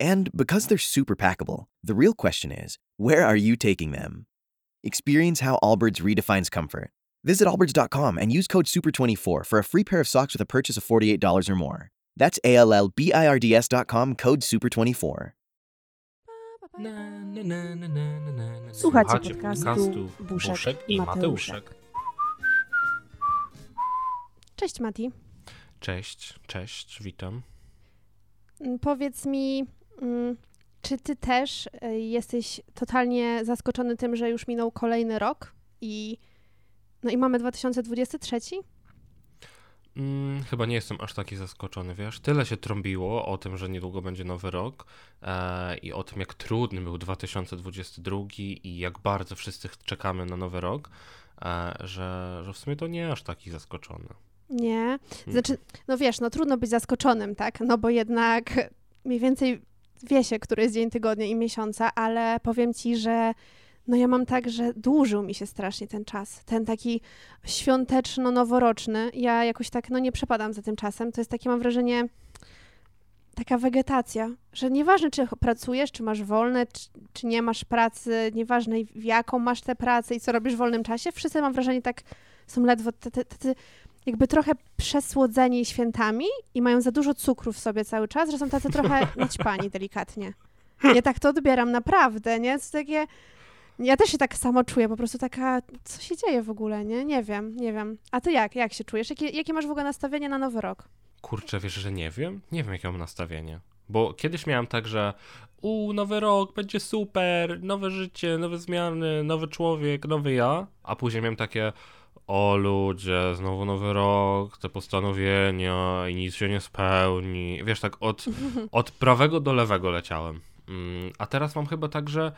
And because they're super packable, the real question is where are you taking them? Experience how Allbirds redefines comfort. Visit allbirds.com and use code SUPER24 for a free pair of socks with a purchase of $48 or more. That's A L L B I R D S.com code SUPER24. Na, na, na, na, na, na, na, na. Słuchacie podcastu podcastu Buszek Buszek i i Mateuszek. Mateuszek. Cześć Mati. Cześć, cześć, witam. Mm, Powiedz mi, czy ty też y, jesteś totalnie zaskoczony tym, że już minął kolejny rok i no i mamy 2023? Mm, chyba nie jestem aż taki zaskoczony, wiesz? Tyle się trąbiło o tym, że niedługo będzie nowy rok e, i o tym, jak trudny był 2022 i jak bardzo wszyscy czekamy na nowy rok, e, że, że w sumie to nie aż taki zaskoczony. Nie. Znaczy, no wiesz, no trudno być zaskoczonym, tak? No bo jednak mniej więcej wie się, który jest dzień tygodnia i miesiąca, ale powiem ci, że no ja mam tak, że dłużył mi się strasznie ten czas. Ten taki świąteczno-noworoczny. Ja jakoś tak, no nie przepadam za tym czasem. To jest takie, mam wrażenie, taka wegetacja, że nieważne, czy pracujesz, czy masz wolne, czy, czy nie masz pracy, nieważne w jaką masz tę pracę i co robisz w wolnym czasie, wszyscy mam wrażenie tak są ledwo tacy jakby trochę przesłodzeni świętami i mają za dużo cukru w sobie cały czas, że są tacy trochę naćpani delikatnie. Ja tak to odbieram naprawdę, nie? To takie... Ja też się tak samo czuję, po prostu taka, co się dzieje w ogóle, nie? Nie wiem, nie wiem. A ty jak? Jak się czujesz? Jakie, jakie masz w ogóle nastawienie na nowy rok? Kurczę, wiesz, że nie wiem? Nie wiem, jakie mam nastawienie. Bo kiedyś miałem tak, że u nowy rok, będzie super, nowe życie, nowe zmiany, nowy człowiek, nowy ja, a później miałem takie o ludzie, znowu nowy rok, te postanowienia i nic się nie spełni. Wiesz, tak od, od prawego do lewego leciałem. Mm, A teraz mam chyba tak, że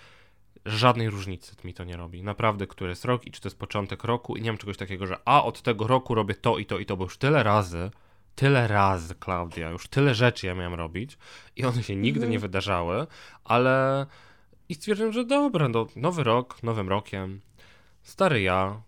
żadnej różnicy mi to nie robi. Naprawdę, który jest rok i czy to jest początek roku i nie mam czegoś takiego, że a od tego roku robię to i to i to, bo już tyle razy, tyle razy, Klaudia, już tyle rzeczy ja miałem robić i one się nigdy nie wydarzały, ale i stwierdziłem, że dobra, no, nowy rok, nowym rokiem, stary ja,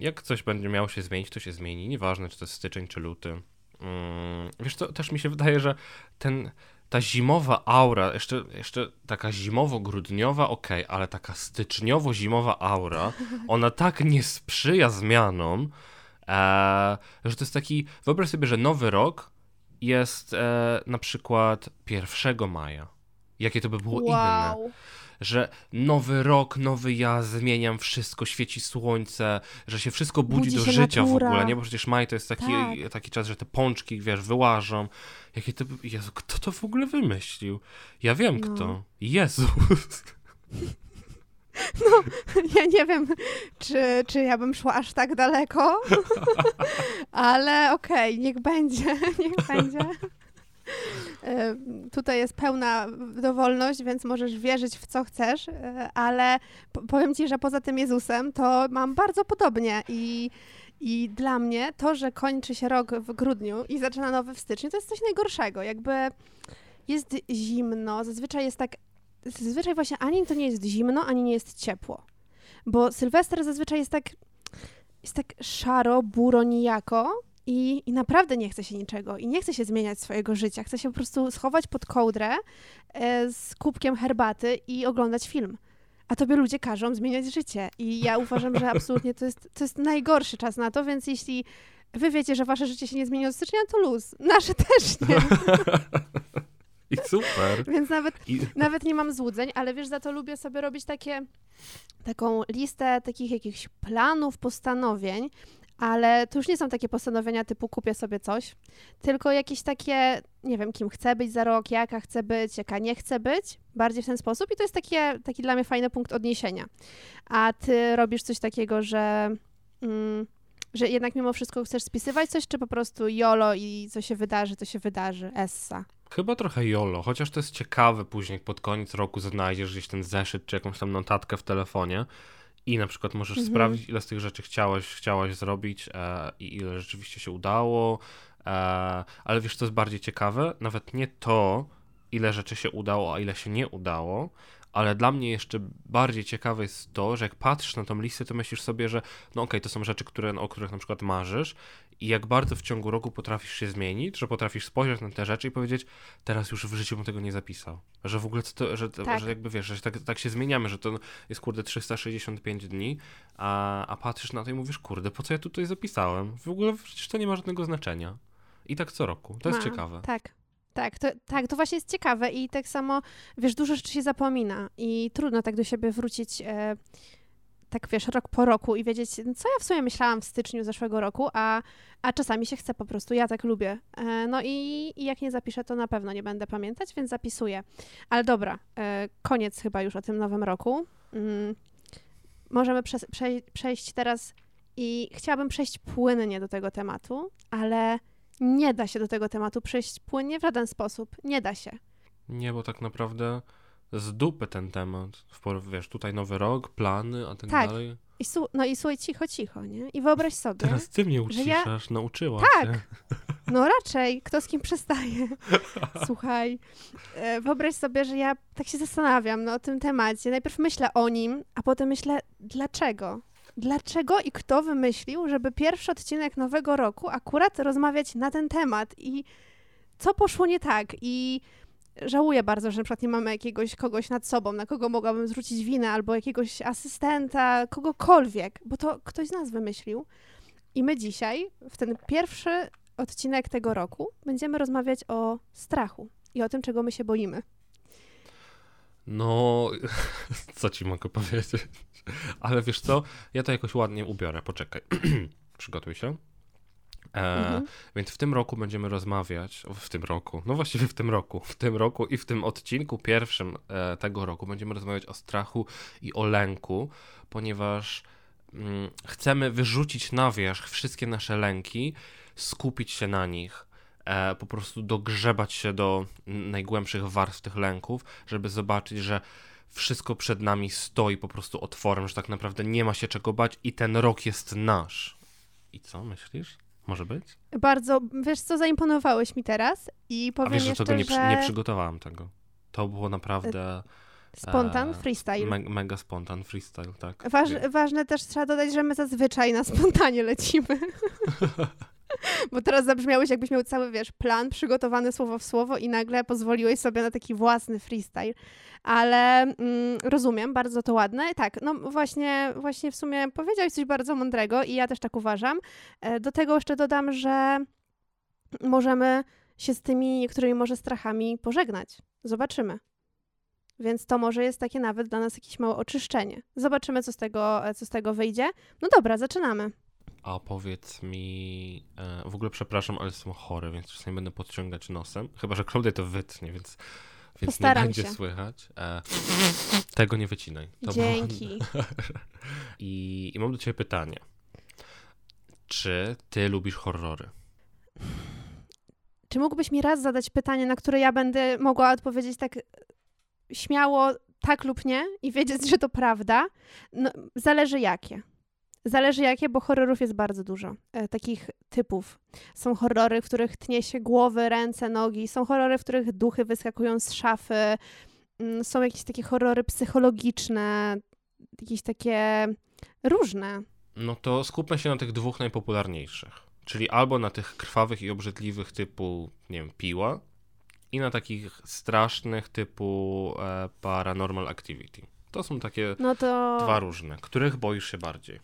jak coś będzie miało się zmienić, to się zmieni, nieważne czy to jest styczeń czy luty. Mm, Wiesz co, też mi się wydaje, że ten, ta zimowa aura, jeszcze, jeszcze taka zimowo-grudniowa, okej, ale taka styczniowo-zimowa aura, ona tak nie sprzyja zmianom, e, że to jest taki, wyobraź sobie, że nowy rok jest e, na przykład 1 maja. Jakie to by było inne? Że nowy rok, nowy ja, zmieniam wszystko, świeci słońce, że się wszystko budzi, Budzi do życia natura. w ogóle, nie? Bo przecież maj to jest taki, Tak. taki czas, że te pączki, wiesz, wyłażą. Jakie to... Jezu, kto to w ogóle wymyślił? Ja wiem No. kto. Jezus. Ja nie wiem, czy, czy ja bym szła aż tak daleko, ale okej, niech będzie, niech będzie. E, Tutaj jest pełna dowolność, więc możesz wierzyć w co chcesz, e, ale po- powiem ci, że poza tym Jezusem to mam bardzo podobnie i, i dla mnie to, że kończy się rok w grudniu i zaczyna nowy w styczniu, to jest coś najgorszego. Jakby jest zimno, zazwyczaj jest tak, zazwyczaj właśnie ani to nie jest zimno, ani nie jest ciepło. Bo Sylwester zazwyczaj jest tak, jest tak szaro, buro, nijako i, i naprawdę nie chce się niczego i nie chce się zmieniać swojego życia. Chce się po prostu schować pod kołdrę e, z kubkiem herbaty i oglądać film. A tobie ludzie każą zmieniać życie. I ja uważam, że absolutnie to jest, to jest najgorszy czas na to, więc jeśli wy wiecie, że wasze życie się nie zmieni od stycznia, to luz. Nasze też nie. I super. Więc nawet I, nawet nie mam złudzeń, ale wiesz, za to lubię sobie robić takie, taką listę takich jakichś planów, postanowień, ale to już nie są takie postanowienia typu kupię sobie coś, tylko jakieś takie, nie wiem, kim chcę być za rok, jaka chcę być, jaka nie chcę być, bardziej w ten sposób i to jest takie, taki dla mnie fajny punkt odniesienia. A ty robisz coś takiego, że mm, Że jednak mimo wszystko chcesz spisywać coś, czy po prostu jolo i co się wydarzy, to się wydarzy, essa? Chyba trochę jolo, chociaż to jest ciekawe później, pod koniec roku znajdziesz gdzieś ten zeszyt, czy jakąś tam notatkę w telefonie i na przykład możesz Mhm. sprawdzić, ile z tych rzeczy chciałeś, chciałaś zrobić e, i ile rzeczywiście się udało, e, ale wiesz, co jest bardziej ciekawe? Nawet nie to, ile rzeczy się udało, a ile się nie udało, ale dla mnie jeszcze bardziej ciekawe jest to, że jak patrzysz na tą listę, to myślisz sobie, że no okej, to są rzeczy, które, o których na przykład marzysz i jak bardzo w ciągu roku potrafisz się zmienić, że potrafisz spojrzeć na te rzeczy i powiedzieć, teraz już w życiu bym tego nie zapisał. Że w ogóle, to, że, Tak. że jakby wiesz, że tak, tak się zmieniamy, że to jest kurde 365 dni, a, a patrzysz na to i mówisz, kurde, po co ja tutaj zapisałem? W ogóle przecież to nie ma żadnego znaczenia. I tak co roku. To jest Ma, ciekawe. Tak. Tak to, tak, to właśnie jest ciekawe i tak samo, wiesz, dużo rzeczy się zapomina i trudno tak do siebie wrócić, e, tak wiesz, rok po roku i wiedzieć, co ja w sumie myślałam w styczniu zeszłego roku, a, a czasami się chce po prostu, ja tak lubię. E, no i, i jak nie zapiszę, to na pewno nie będę pamiętać, więc zapisuję. Ale dobra, e, koniec chyba już o tym nowym roku. Mm, możemy przes- przej- przejść teraz i chciałabym przejść płynnie do tego tematu, ale nie da się do tego tematu przejść płynnie w żaden sposób. Nie da się. Nie, bo tak naprawdę z dupy ten temat. W Wiesz, tutaj nowy rok, plany, a tak, Tak. dalej. I su- no i słuchaj, cicho, cicho, nie? I wyobraź sobie, Teraz ty mnie że ja- uciszasz, nauczyłaś Tak. się. no raczej, kto z kim przestaje. Słuchaj, e, wyobraź sobie, że ja tak się zastanawiam no, o tym temacie. Najpierw myślę o nim, a potem myślę, dlaczego? Dlaczego i kto wymyślił, żeby pierwszy odcinek nowego roku akurat rozmawiać na ten temat? I co poszło nie tak? I żałuję bardzo, że na przykład nie mamy jakiegoś kogoś nad sobą, na kogo mogłabym zwrócić winę, albo jakiegoś asystenta, kogokolwiek, bo to ktoś z nas wymyślił. I my dzisiaj, w ten pierwszy odcinek tego roku, będziemy rozmawiać o strachu i o tym, czego my się boimy. No, co ci mogę powiedzieć? Ale wiesz co? Ja to jakoś ładnie ubiorę. Poczekaj. Przygotuj się. E, Mhm. Więc w tym roku będziemy rozmawiać, w tym roku, no właściwie w tym roku, w tym roku i w tym odcinku pierwszym e, tego roku będziemy rozmawiać o strachu i o lęku, ponieważ mm, chcemy wyrzucić na wierzch wszystkie nasze lęki, skupić się na nich, e, po prostu dogrzebać się do najgłębszych warstw tych lęków, żeby zobaczyć, że wszystko przed nami stoi po prostu otworem, że tak naprawdę nie ma się czego bać i ten rok jest nasz. I co myślisz? Może być? Bardzo, wiesz co, zaimponowałeś mi teraz i A powiem wiesz, że jeszcze, tego nie, że nie przygotowałem tego. To było naprawdę spontan, e, freestyle. me, mega spontan, freestyle, tak. Waż, ważne też trzeba dodać, że my zazwyczaj na spontanie lecimy. Bo teraz zabrzmiałeś, jakbyś miał cały, wiesz, plan przygotowany słowo w słowo i nagle pozwoliłeś sobie na taki własny freestyle. Ale mm, rozumiem, bardzo to ładne. Tak, no właśnie, właśnie w sumie powiedziałeś coś bardzo mądrego i ja też tak uważam. E, Do tego jeszcze dodam, że możemy się z tymi niektórymi może strachami pożegnać. Zobaczymy. Więc to może jest takie nawet dla nas jakieś małe oczyszczenie. Zobaczymy, co z tego, co z tego wyjdzie. No dobra, zaczynamy. A powiedz mi, e, w ogóle przepraszam, ale jestem chory, więc czasami będę podciągać nosem. Chyba, że Klaudia to wytnie, więc, więc nie będzie się. słychać. E, tego nie wycinaj. To Dzięki. I, I mam do ciebie pytanie. Czy ty lubisz horrory? Czy mógłbyś mi raz zadać pytanie, na które ja będę mogła odpowiedzieć tak śmiało tak lub nie i wiedzieć, że to prawda? No, zależy jakie. Zależy jakie, bo horrorów jest bardzo dużo. E, takich typów. Są horrory, w których tnie się głowy, ręce, nogi. Są horrory, w których duchy wyskakują z szafy. Mm, Są jakieś takie horrory psychologiczne. Jakieś takie różne. No to skupmy się na tych dwóch najpopularniejszych. Czyli albo na tych krwawych i obrzydliwych typu, nie wiem, piła, i na takich strasznych typu e, Paranormal Activity. To są takie No to... dwa różne. Których boisz się bardziej?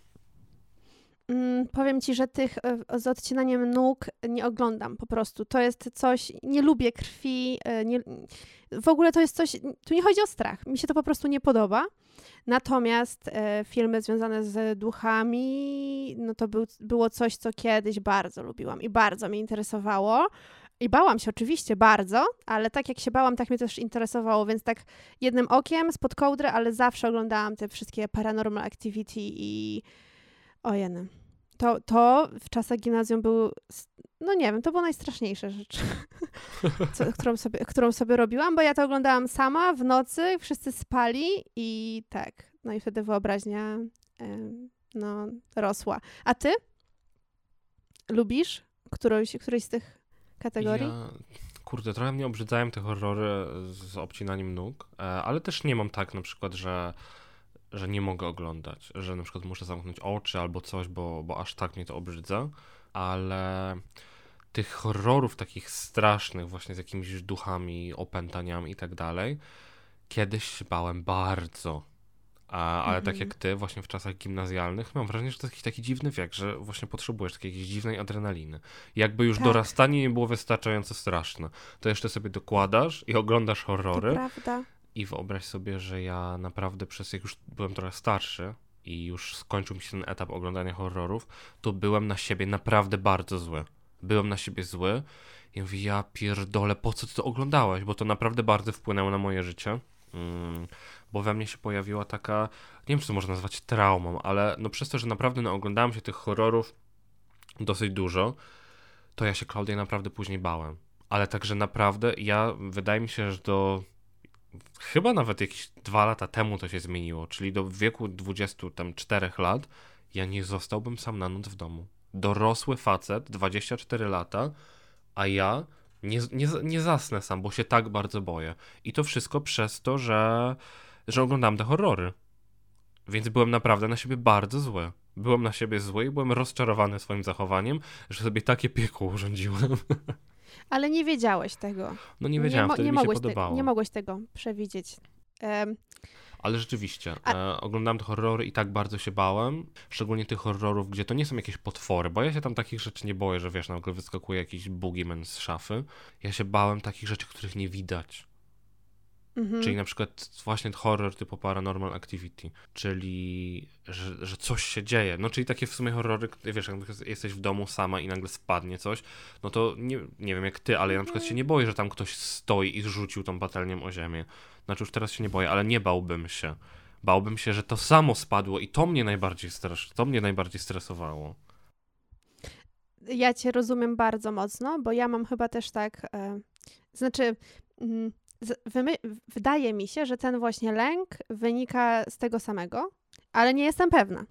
Mm, powiem ci, że tych e, z odcinaniem nóg nie oglądam po prostu. To jest coś, nie lubię krwi, e, nie, w ogóle to jest coś, tu nie chodzi o strach, mi się to po prostu nie podoba. Natomiast e, filmy związane z duchami, no to był, było coś, co kiedyś bardzo lubiłam i bardzo mnie interesowało. I bałam się oczywiście bardzo, ale tak jak się bałam, tak mnie też interesowało, więc tak jednym okiem spod kołdry, ale zawsze oglądałam te wszystkie Paranormal Activity i ojeny. To, to w czasach gimnazjum był, no nie wiem, to była najstraszniejsza rzecz, co, którą, sobie, którą sobie robiłam, bo ja to oglądałam sama w nocy, wszyscy spali i tak, no i wtedy wyobraźnia no, rosła. A ty? Lubisz którąś, którejś z tych kategorii? Ja, kurde, trochę mnie obrzydzają te horrory z obcinaniem nóg, e, ale też nie mam tak na przykład, że, że nie mogę oglądać, że na przykład muszę zamknąć oczy albo coś, bo, bo aż tak mnie to obrzydza, ale tych horrorów takich strasznych właśnie z jakimiś duchami, opętaniami i tak dalej, kiedyś się bałem bardzo. A, ale tak Mhm. jak ty, właśnie w czasach gimnazjalnych, mam wrażenie, że to jakiś taki dziwny wiek, że właśnie potrzebujesz takiej jakiejś dziwnej adrenaliny. Jakby już Tak. dorastanie nie było wystarczająco straszne, to jeszcze sobie dokładasz i oglądasz To horrory prawda. I wyobraź sobie, że ja naprawdę przez jak już byłem trochę starszy i już skończył mi się ten etap oglądania horrorów, to byłem na siebie naprawdę bardzo zły. Byłem na siebie zły i mówię, ja pierdolę, po co ty to oglądałeś? Bo to naprawdę bardzo wpłynęło na moje życie. Mm, bo we mnie się pojawiła taka, nie wiem czy to można nazwać traumą, ale no przez to, że naprawdę no, oglądałem się tych horrorów dosyć dużo, to ja się Klaudia naprawdę później bałem. Ale także naprawdę ja, wydaje mi się, że do chyba nawet jakieś dwa lata temu to się zmieniło, czyli do wieku 24 lat ja nie zostałbym sam na noc w domu. Dorosły facet, 24 lata, a ja nie, nie, nie zasnę sam, bo się tak bardzo boję. I to wszystko przez to, że, że oglądam te horrory. Więc byłem naprawdę na siebie bardzo zły. Byłem na siebie zły i byłem rozczarowany swoim zachowaniem, że sobie takie piekło urządziłem. Ale nie wiedziałeś tego. No nie wiedziałem, mo- wtedy nie mi się mogłeś te- podobało. nie mogłeś tego przewidzieć. Em, Ale rzeczywiście, A- e, oglądałem te horrory i tak bardzo się bałem, szczególnie tych horrorów, gdzie to nie są jakieś potwory, bo ja się tam takich rzeczy nie boję, że wiesz, nagle wyskakuje jakiś boogeyman z szafy. Ja się bałem takich rzeczy, których nie widać. Mhm. Czyli na przykład właśnie horror typu Paranormal Activity, czyli że, że coś się dzieje. No czyli takie w sumie horrory, wiesz, jak jesteś w domu sama i nagle spadnie coś, no to nie, nie wiem jak ty, ale ja na przykład się nie boję, że tam ktoś stoi i rzucił tą patelnią o ziemię. Znaczy już teraz się nie boję, ale nie bałbym się. Bałbym się, że to samo spadło i to mnie najbardziej strasz, to mnie najbardziej stresowało. Ja cię rozumiem bardzo mocno, bo ja mam chyba też tak, e, znaczy, mm, wydaje mi się, że ten właśnie lęk wynika z tego samego, ale nie jestem pewna,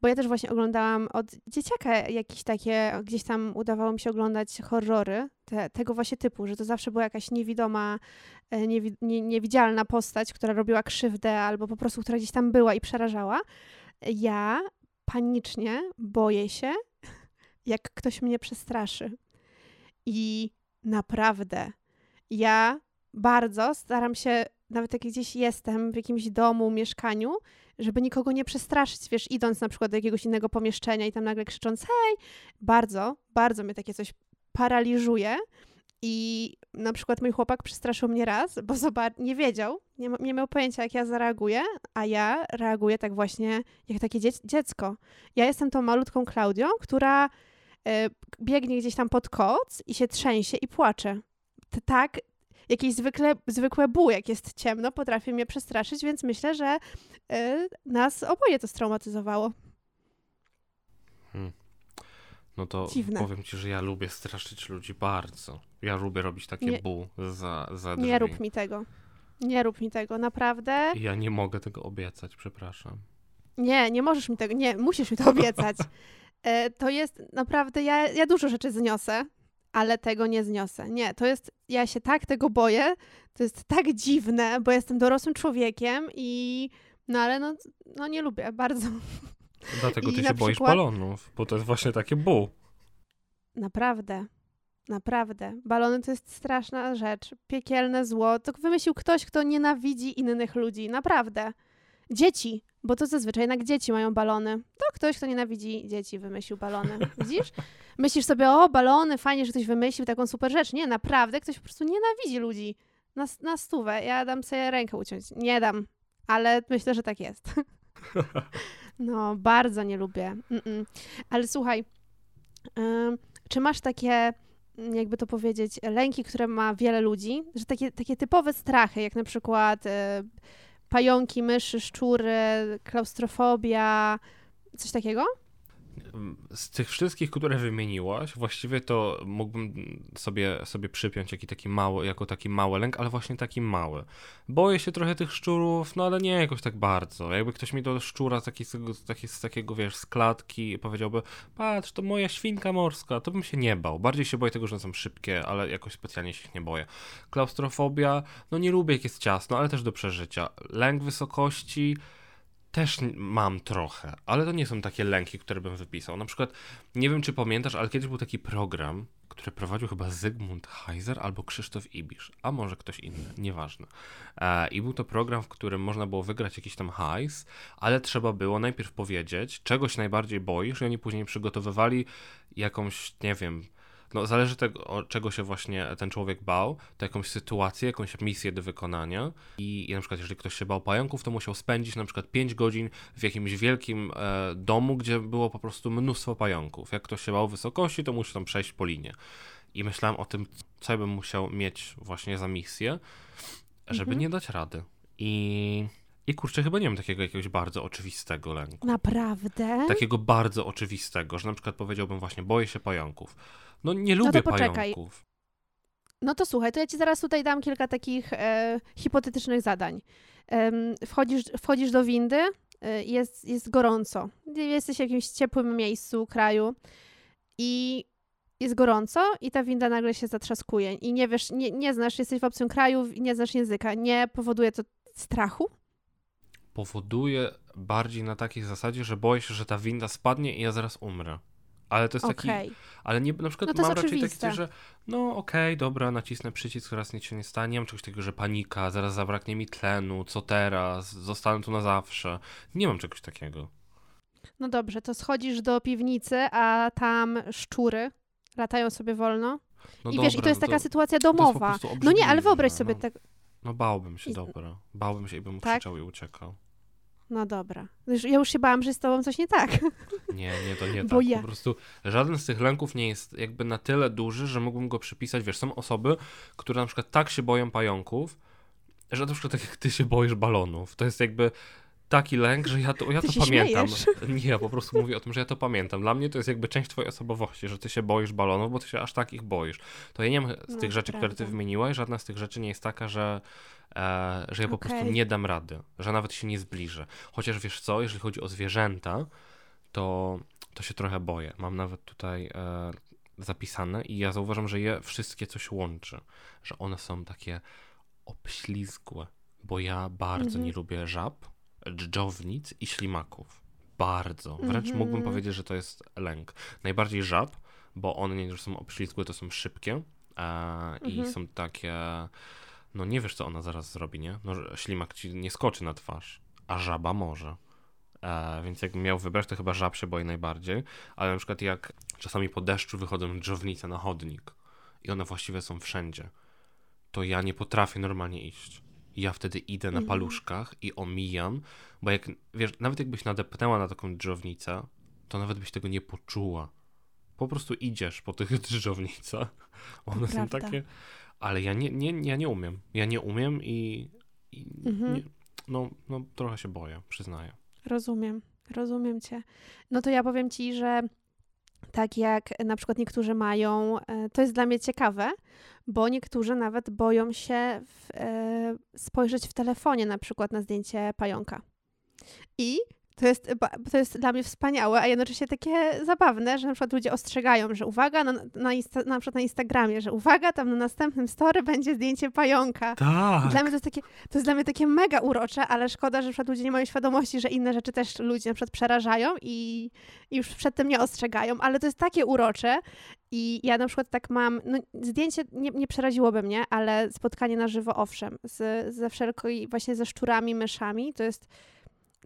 bo ja też właśnie oglądałam od dzieciaka jakieś takie, gdzieś tam udawało mi się oglądać horrory te, tego właśnie typu, że to zawsze była jakaś niewidoma, e, niewi- nie, niewidzialna postać, która robiła krzywdę albo po prostu, która gdzieś tam była i przerażała. Ja panicznie boję się, jak ktoś mnie przestraszy. I naprawdę, ja bardzo staram się, nawet jak gdzieś jestem w jakimś domu, mieszkaniu, żeby nikogo nie przestraszyć, wiesz, idąc na przykład do jakiegoś innego pomieszczenia i tam nagle krzycząc hej, bardzo, bardzo mnie takie coś paraliżuje. I na przykład mój chłopak przestraszył mnie raz, bo nie wiedział, nie, nie miał pojęcia, jak ja zareaguję, a ja reaguję tak właśnie jak takie dzie- dziecko. Ja jestem tą malutką Klaudią, która e, biegnie gdzieś tam pod koc i się trzęsie i płacze. T- tak, jakieś zwykle, zwykłe ból, jak jest ciemno, potrafi mnie przestraszyć, więc myślę, że e, nas oboje to straumatyzowało. No to Dziwne. powiem ci, że ja lubię straszyć ludzi bardzo. Ja lubię robić takie Nie- bu za, za drzwi. Nie rób mi tego. Nie rób mi tego, naprawdę. Ja nie mogę tego obiecać, przepraszam. Nie, nie możesz mi tego, nie, musisz mi to obiecać. E, to jest naprawdę, ja, ja dużo rzeczy zniosę, ale tego nie zniosę. Nie, to jest, ja się tak tego boję, to jest tak dziwne, bo jestem dorosłym człowiekiem i, no ale no, no nie lubię bardzo. Dlatego I ty się boisz przykład- balonów, bo to jest właśnie takie bu. Naprawdę. Naprawdę. Balony to jest straszna rzecz. Piekielne zło. To wymyślił ktoś, kto nienawidzi innych ludzi. Naprawdę. Dzieci. Bo to zazwyczaj jednak dzieci mają balony. To ktoś, kto nienawidzi dzieci, wymyślił balony. Widzisz? Myślisz sobie, o, balony, fajnie, że ktoś wymyślił taką super rzecz. Nie, naprawdę, ktoś po prostu nienawidzi ludzi. Na, na stówę. Ja dam sobie rękę uciąć. Nie dam. Ale myślę, że tak jest. No, bardzo nie lubię. Mm-mm. Ale słuchaj, ym, czy masz takie, mm, jakby to powiedzieć, lęki, które ma wiele ludzi? Że takie, takie typowe strachy, jak na przykład y, pająki, myszy, szczury, klaustrofobia, coś takiego? Z tych wszystkich, które wymieniłaś, właściwie to mógłbym sobie, sobie przypiąć jaki taki mały, jako taki mały lęk, ale właśnie taki mały. Boję się trochę tych szczurów, no ale nie jakoś tak bardzo. Jakby ktoś mi do szczura taki, taki, z takiego, wiesz, z klatki powiedziałby, patrz, to moja świnka morska, to bym się nie bał. Bardziej się boję tego, że są szybkie, ale jakoś specjalnie się ich nie boję. Klaustrofobia, no nie lubię jak jest ciasno, ale też do przeżycia. Lęk wysokości, też mam trochę, ale to nie są takie lęki, które bym wypisał. Na przykład, nie wiem czy pamiętasz, ale kiedyś był taki program, który prowadził chyba Zygmunt Heiser albo Krzysztof Ibisz, a może ktoś inny, nieważne. E, I był to program, w którym można było wygrać jakiś tam hajs, ale trzeba było najpierw powiedzieć, czego się najbardziej boisz, i oni później przygotowywali jakąś, nie wiem, no zależy tego, czego się właśnie ten człowiek bał, to jakąś sytuację, jakąś misję do wykonania i, i na przykład jeżeli ktoś się bał pająków, to musiał spędzić na przykład 5 godzin w jakimś wielkim e, domu, gdzie było po prostu mnóstwo pająków. Jak ktoś się bał wysokości, to musi tam przejść po linie. I myślałem o tym, co ja bym musiał mieć właśnie za misję, żeby mhm. nie dać rady. I i kurczę, chyba nie mam takiego jakiegoś bardzo oczywistego lęku. Naprawdę? Takiego bardzo oczywistego, że na przykład powiedziałbym właśnie, boję się pająków. No nie no lubię no pająków. No to słuchaj, to ja ci zaraz tutaj dam kilka takich e, hipotetycznych zadań. E, wchodzisz, wchodzisz do windy, e, jest, jest gorąco. Jesteś w jakimś ciepłym miejscu, kraju i jest gorąco i ta winda nagle się zatrzaskuje i nie wiesz, nie, nie znasz, jesteś w obcym kraju i nie znasz języka. Nie powoduje to strachu? Powoduje bardziej na takiej zasadzie, że boję się, że ta winda spadnie i ja zaraz umrę. Ale to jest okay. taki. Ale nie, na przykład no mam raczej takie, że no okej, okay, dobra, nacisnę przycisk, zaraz nic się nie stanie. Nie mam czegoś takiego, że panika, zaraz zabraknie mi tlenu, co teraz, zostanę tu na zawsze. Nie mam czegoś takiego. No dobrze, to schodzisz do piwnicy, a tam szczury latają sobie wolno. No I dobra, wiesz, i to jest no taka to, sytuacja domowa. No nie, ale wyobraź sobie no, tak. No bałbym się, I... dobra. Bałbym się i bym tak? krzyczał i uciekał. No dobra. Ja już się bałam, że z tobą coś nie tak. Nie, nie, to nie Bo tak. Ja... Po prostu żaden z tych lęków nie jest jakby na tyle duży, że mógłbym go przypisać. Wiesz, są osoby, które na przykład tak się boją pająków, że na przykład tak jak ty się boisz balonów. To jest jakby taki lęk, że ja to, ja to pamiętam. Śmiejesz. Nie, ja po prostu mówię o tym, że ja to pamiętam. Dla mnie to jest jakby część twojej osobowości, że ty się boisz balonów, bo ty się aż tak ich boisz. To ja nie mam z no, tych rzeczy, prawda. które ty wymieniłaś, żadna z tych rzeczy nie jest taka, że e, że ja po okay. prostu nie dam rady, że nawet się nie zbliżę. Chociaż wiesz co, jeżeli chodzi o zwierzęta, to, to się trochę boję. Mam nawet tutaj e, zapisane i ja zauważam, że je wszystkie coś łączy, że one są takie obślizgłe, bo ja bardzo mm -hmm. nie lubię żab, dżdżownic i ślimaków. Bardzo. Wręcz mm -hmm. mógłbym powiedzieć, że to jest lęk. Najbardziej żab, bo one nie są obślizgłe, to są szybkie e, mm -hmm. i mhm. są takie no nie wiesz, co ona zaraz zrobi, nie? No, ślimak ci nie skoczy na twarz, a żaba może. E, więc jak miał wybrać, to chyba żab się boi najbardziej. Ale na przykład jak czasami po deszczu wychodzą drzownice na chodnik i one właściwie są wszędzie, to ja nie potrafię normalnie iść. Ja wtedy idę na mhm. paluszkach i omijam, bo jak, wiesz, nawet jakbyś nadepnęła na taką drzownicę, to nawet byś tego nie poczuła. Po prostu idziesz po tych drzownicach. One są takie ale ja nie, nie, ja nie umiem. Ja nie umiem i, i mhm. nie, no, no trochę się boję, przyznaję. Rozumiem, rozumiem cię. No to ja powiem ci, że tak jak na przykład niektórzy mają, e, to jest dla mnie ciekawe, bo niektórzy nawet boją się w, e, spojrzeć w telefonie na przykład na zdjęcie pająka. I to jest, to jest dla mnie wspaniałe, a jednocześnie takie zabawne, że na przykład ludzie ostrzegają, że uwaga, na, na, insta, na przykład na Instagramie, że uwaga, tam na następnym story będzie zdjęcie pająka. Tak. Dla mnie to, jest takie, to jest dla mnie takie mega urocze, ale szkoda, że na przykład ludzie nie mają świadomości, że inne rzeczy też ludzi na przykład przerażają i, i już przed tym nie ostrzegają, ale to jest takie urocze i ja na przykład tak mam, no zdjęcie nie, nie przeraziłoby mnie, ale spotkanie na żywo owszem, z, ze wszelką właśnie ze szczurami, myszami, to jest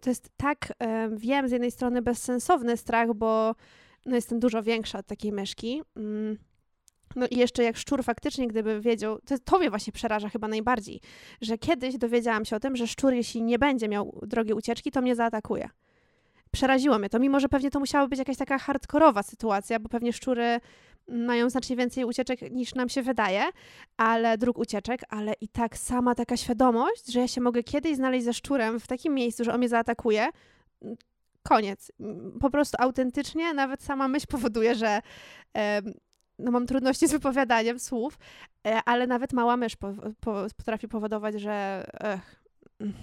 to jest tak, wiem, z jednej strony bezsensowny strach, bo no, jestem dużo większa od takiej myszki. Mm. No i jeszcze jak szczur faktycznie, gdyby wiedział, to, to mnie właśnie przeraża chyba najbardziej, że kiedyś dowiedziałam się o tym, że szczur, jeśli nie będzie miał drogiej ucieczki, to mnie zaatakuje. Przeraziło mnie to, mimo że pewnie to musiała być jakaś taka hardkorowa sytuacja, bo pewnie szczury mają znacznie więcej ucieczek niż nam się wydaje, ale dróg ucieczek, ale i tak sama taka świadomość, że ja się mogę kiedyś znaleźć ze szczurem w takim miejscu, że on mnie zaatakuje, koniec. Mm, Po prostu autentycznie, nawet sama myśl powoduje, że em, no mam trudności z wypowiadaniem słów, e, ale nawet mała mysz po, po, potrafi powodować, że ech, mm.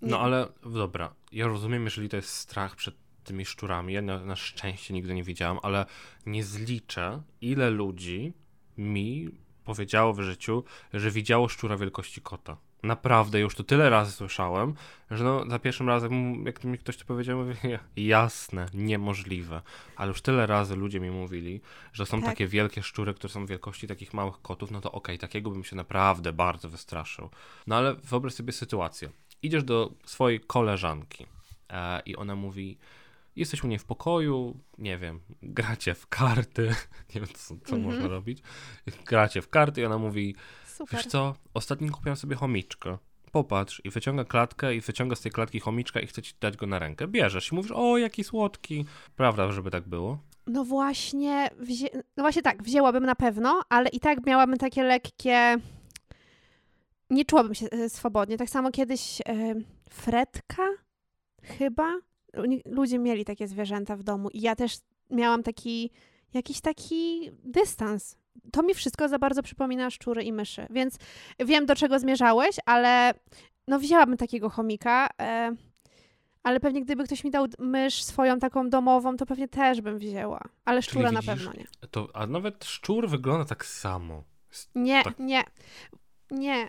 No ale dobra, ja rozumiem, jeżeli to jest strach przed tymi szczurami. Ja na, na szczęście nigdy nie widziałam, ale nie zliczę, ile ludzi mi powiedziało w życiu, że widziało szczura wielkości kota. Naprawdę, już to tyle razy słyszałem, że no za pierwszym razem, jak mi ktoś to powiedział, mówię, jasne, niemożliwe. Ale już tyle razy ludzie mi mówili, że są Tak. takie wielkie szczury, które są wielkości takich małych kotów, no to okej, takiego bym się naprawdę bardzo wystraszył. No ale wyobraź sobie sytuację. Idziesz do swojej koleżanki e, i ona mówi, jesteś u niej w pokoju, nie wiem, gracie w karty, nie wiem co, co Mhm. można robić, gracie w karty i ona mówi, Super. wiesz co, ostatnio kupiłam sobie chomiczkę. Popatrz i wyciąga klatkę i wyciąga z tej klatki chomiczka i chce ci dać go na rękę. Bierzesz i mówisz, o jaki słodki. Prawda, żeby tak było? No właśnie, wzię... no właśnie tak, wzięłabym na pewno, ale i tak miałabym takie lekkie. Nie czułabym się e, swobodnie. Tak samo kiedyś e, Fredka, chyba. Ludzie mieli takie zwierzęta w domu i ja też miałam taki, jakiś taki dystans. To mi wszystko za bardzo przypomina szczury i myszy, więc wiem, do czego zmierzałeś, ale no wzięłabym takiego chomika. E, ale pewnie gdyby ktoś mi dał mysz swoją taką domową, to pewnie też bym wzięła. Ale szczura na pewno nie. To, a nawet szczur wygląda tak samo. Nie, Tak. nie, nie,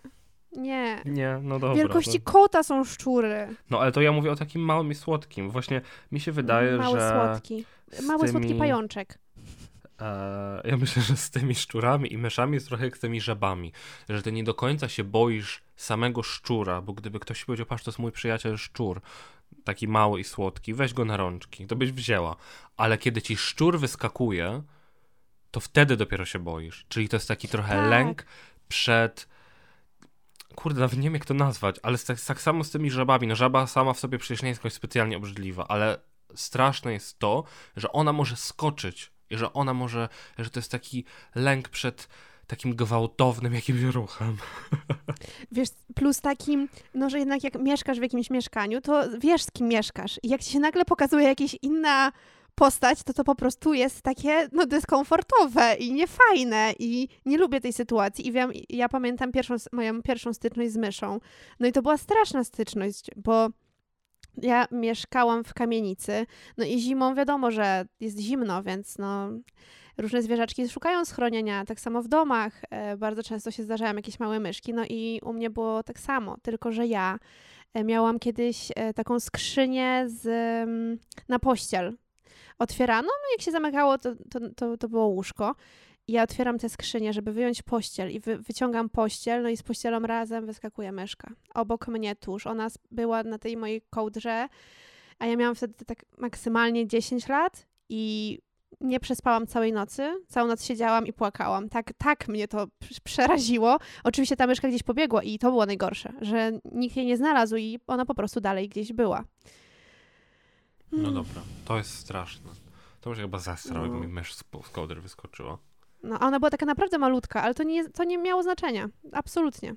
nie. Nie, no dobra. Wielkości no. kota są szczury. No ale to ja mówię o takim małym i słodkim. Właśnie mi się wydaje, Mały że słodki. Mały słodki tymi- pajączek. E, ja myślę, że z tymi szczurami i myszami jest trochę jak z tymi żabami, że ty nie do końca się boisz samego szczura, bo gdyby ktoś powiedział, patrz, to jest mój przyjaciel szczur, taki mały i słodki, weź go na rączki, to byś wzięła. Ale kiedy ci szczur wyskakuje, to wtedy dopiero się boisz. Czyli to jest taki trochę Tak. lęk przed... Kurde, nawet nie wiem jak to nazwać, ale tak, tak samo z tymi żabami. No żaba sama w sobie przecież nie jest jakoś specjalnie obrzydliwa, ale straszne jest to, że ona może skoczyć i że ona może, że to jest taki lęk przed takim gwałtownym jakimś ruchem. Wiesz, plus takim, no że jednak jak mieszkasz w jakimś mieszkaniu, to wiesz z kim mieszkasz. I jak ci się nagle pokazuje jakaś inna postać, to to po prostu jest takie no dyskomfortowe i niefajne i nie lubię tej sytuacji. I wiem, ja pamiętam pierwszą, moją pierwszą styczność z myszą. No i to była straszna styczność, bo ja mieszkałam w kamienicy, no i zimą wiadomo, że jest zimno, więc no różne zwierzaczki szukają schronienia, tak samo w domach. E, bardzo często się zdarzają jakieś małe myszki, no i u mnie było tak samo, tylko że ja e, miałam kiedyś e, taką skrzynię z, mm, na pościel. Otwierano, no jak się zamykało, to, to, to, to było łóżko. Ja otwieram tę skrzynię, żeby wyjąć pościel i wy, wyciągam pościel, no i z pościelą razem wyskakuje myszka. Obok mnie tuż. Ona była na tej mojej kołdrze, a ja miałam wtedy tak maksymalnie 10 lat i nie przespałam całej nocy. Całą noc siedziałam i płakałam. Tak, tak mnie to przeraziło. Oczywiście ta myszka gdzieś pobiegła i to było najgorsze, że nikt jej nie znalazł i ona po prostu dalej gdzieś była. No Hmm. dobra, to jest straszne. To może chyba zastrał, No. jakby mi mysz z, z kołdry wyskoczyła. No, a ona była taka naprawdę malutka, ale to nie, to nie miało znaczenia. Absolutnie.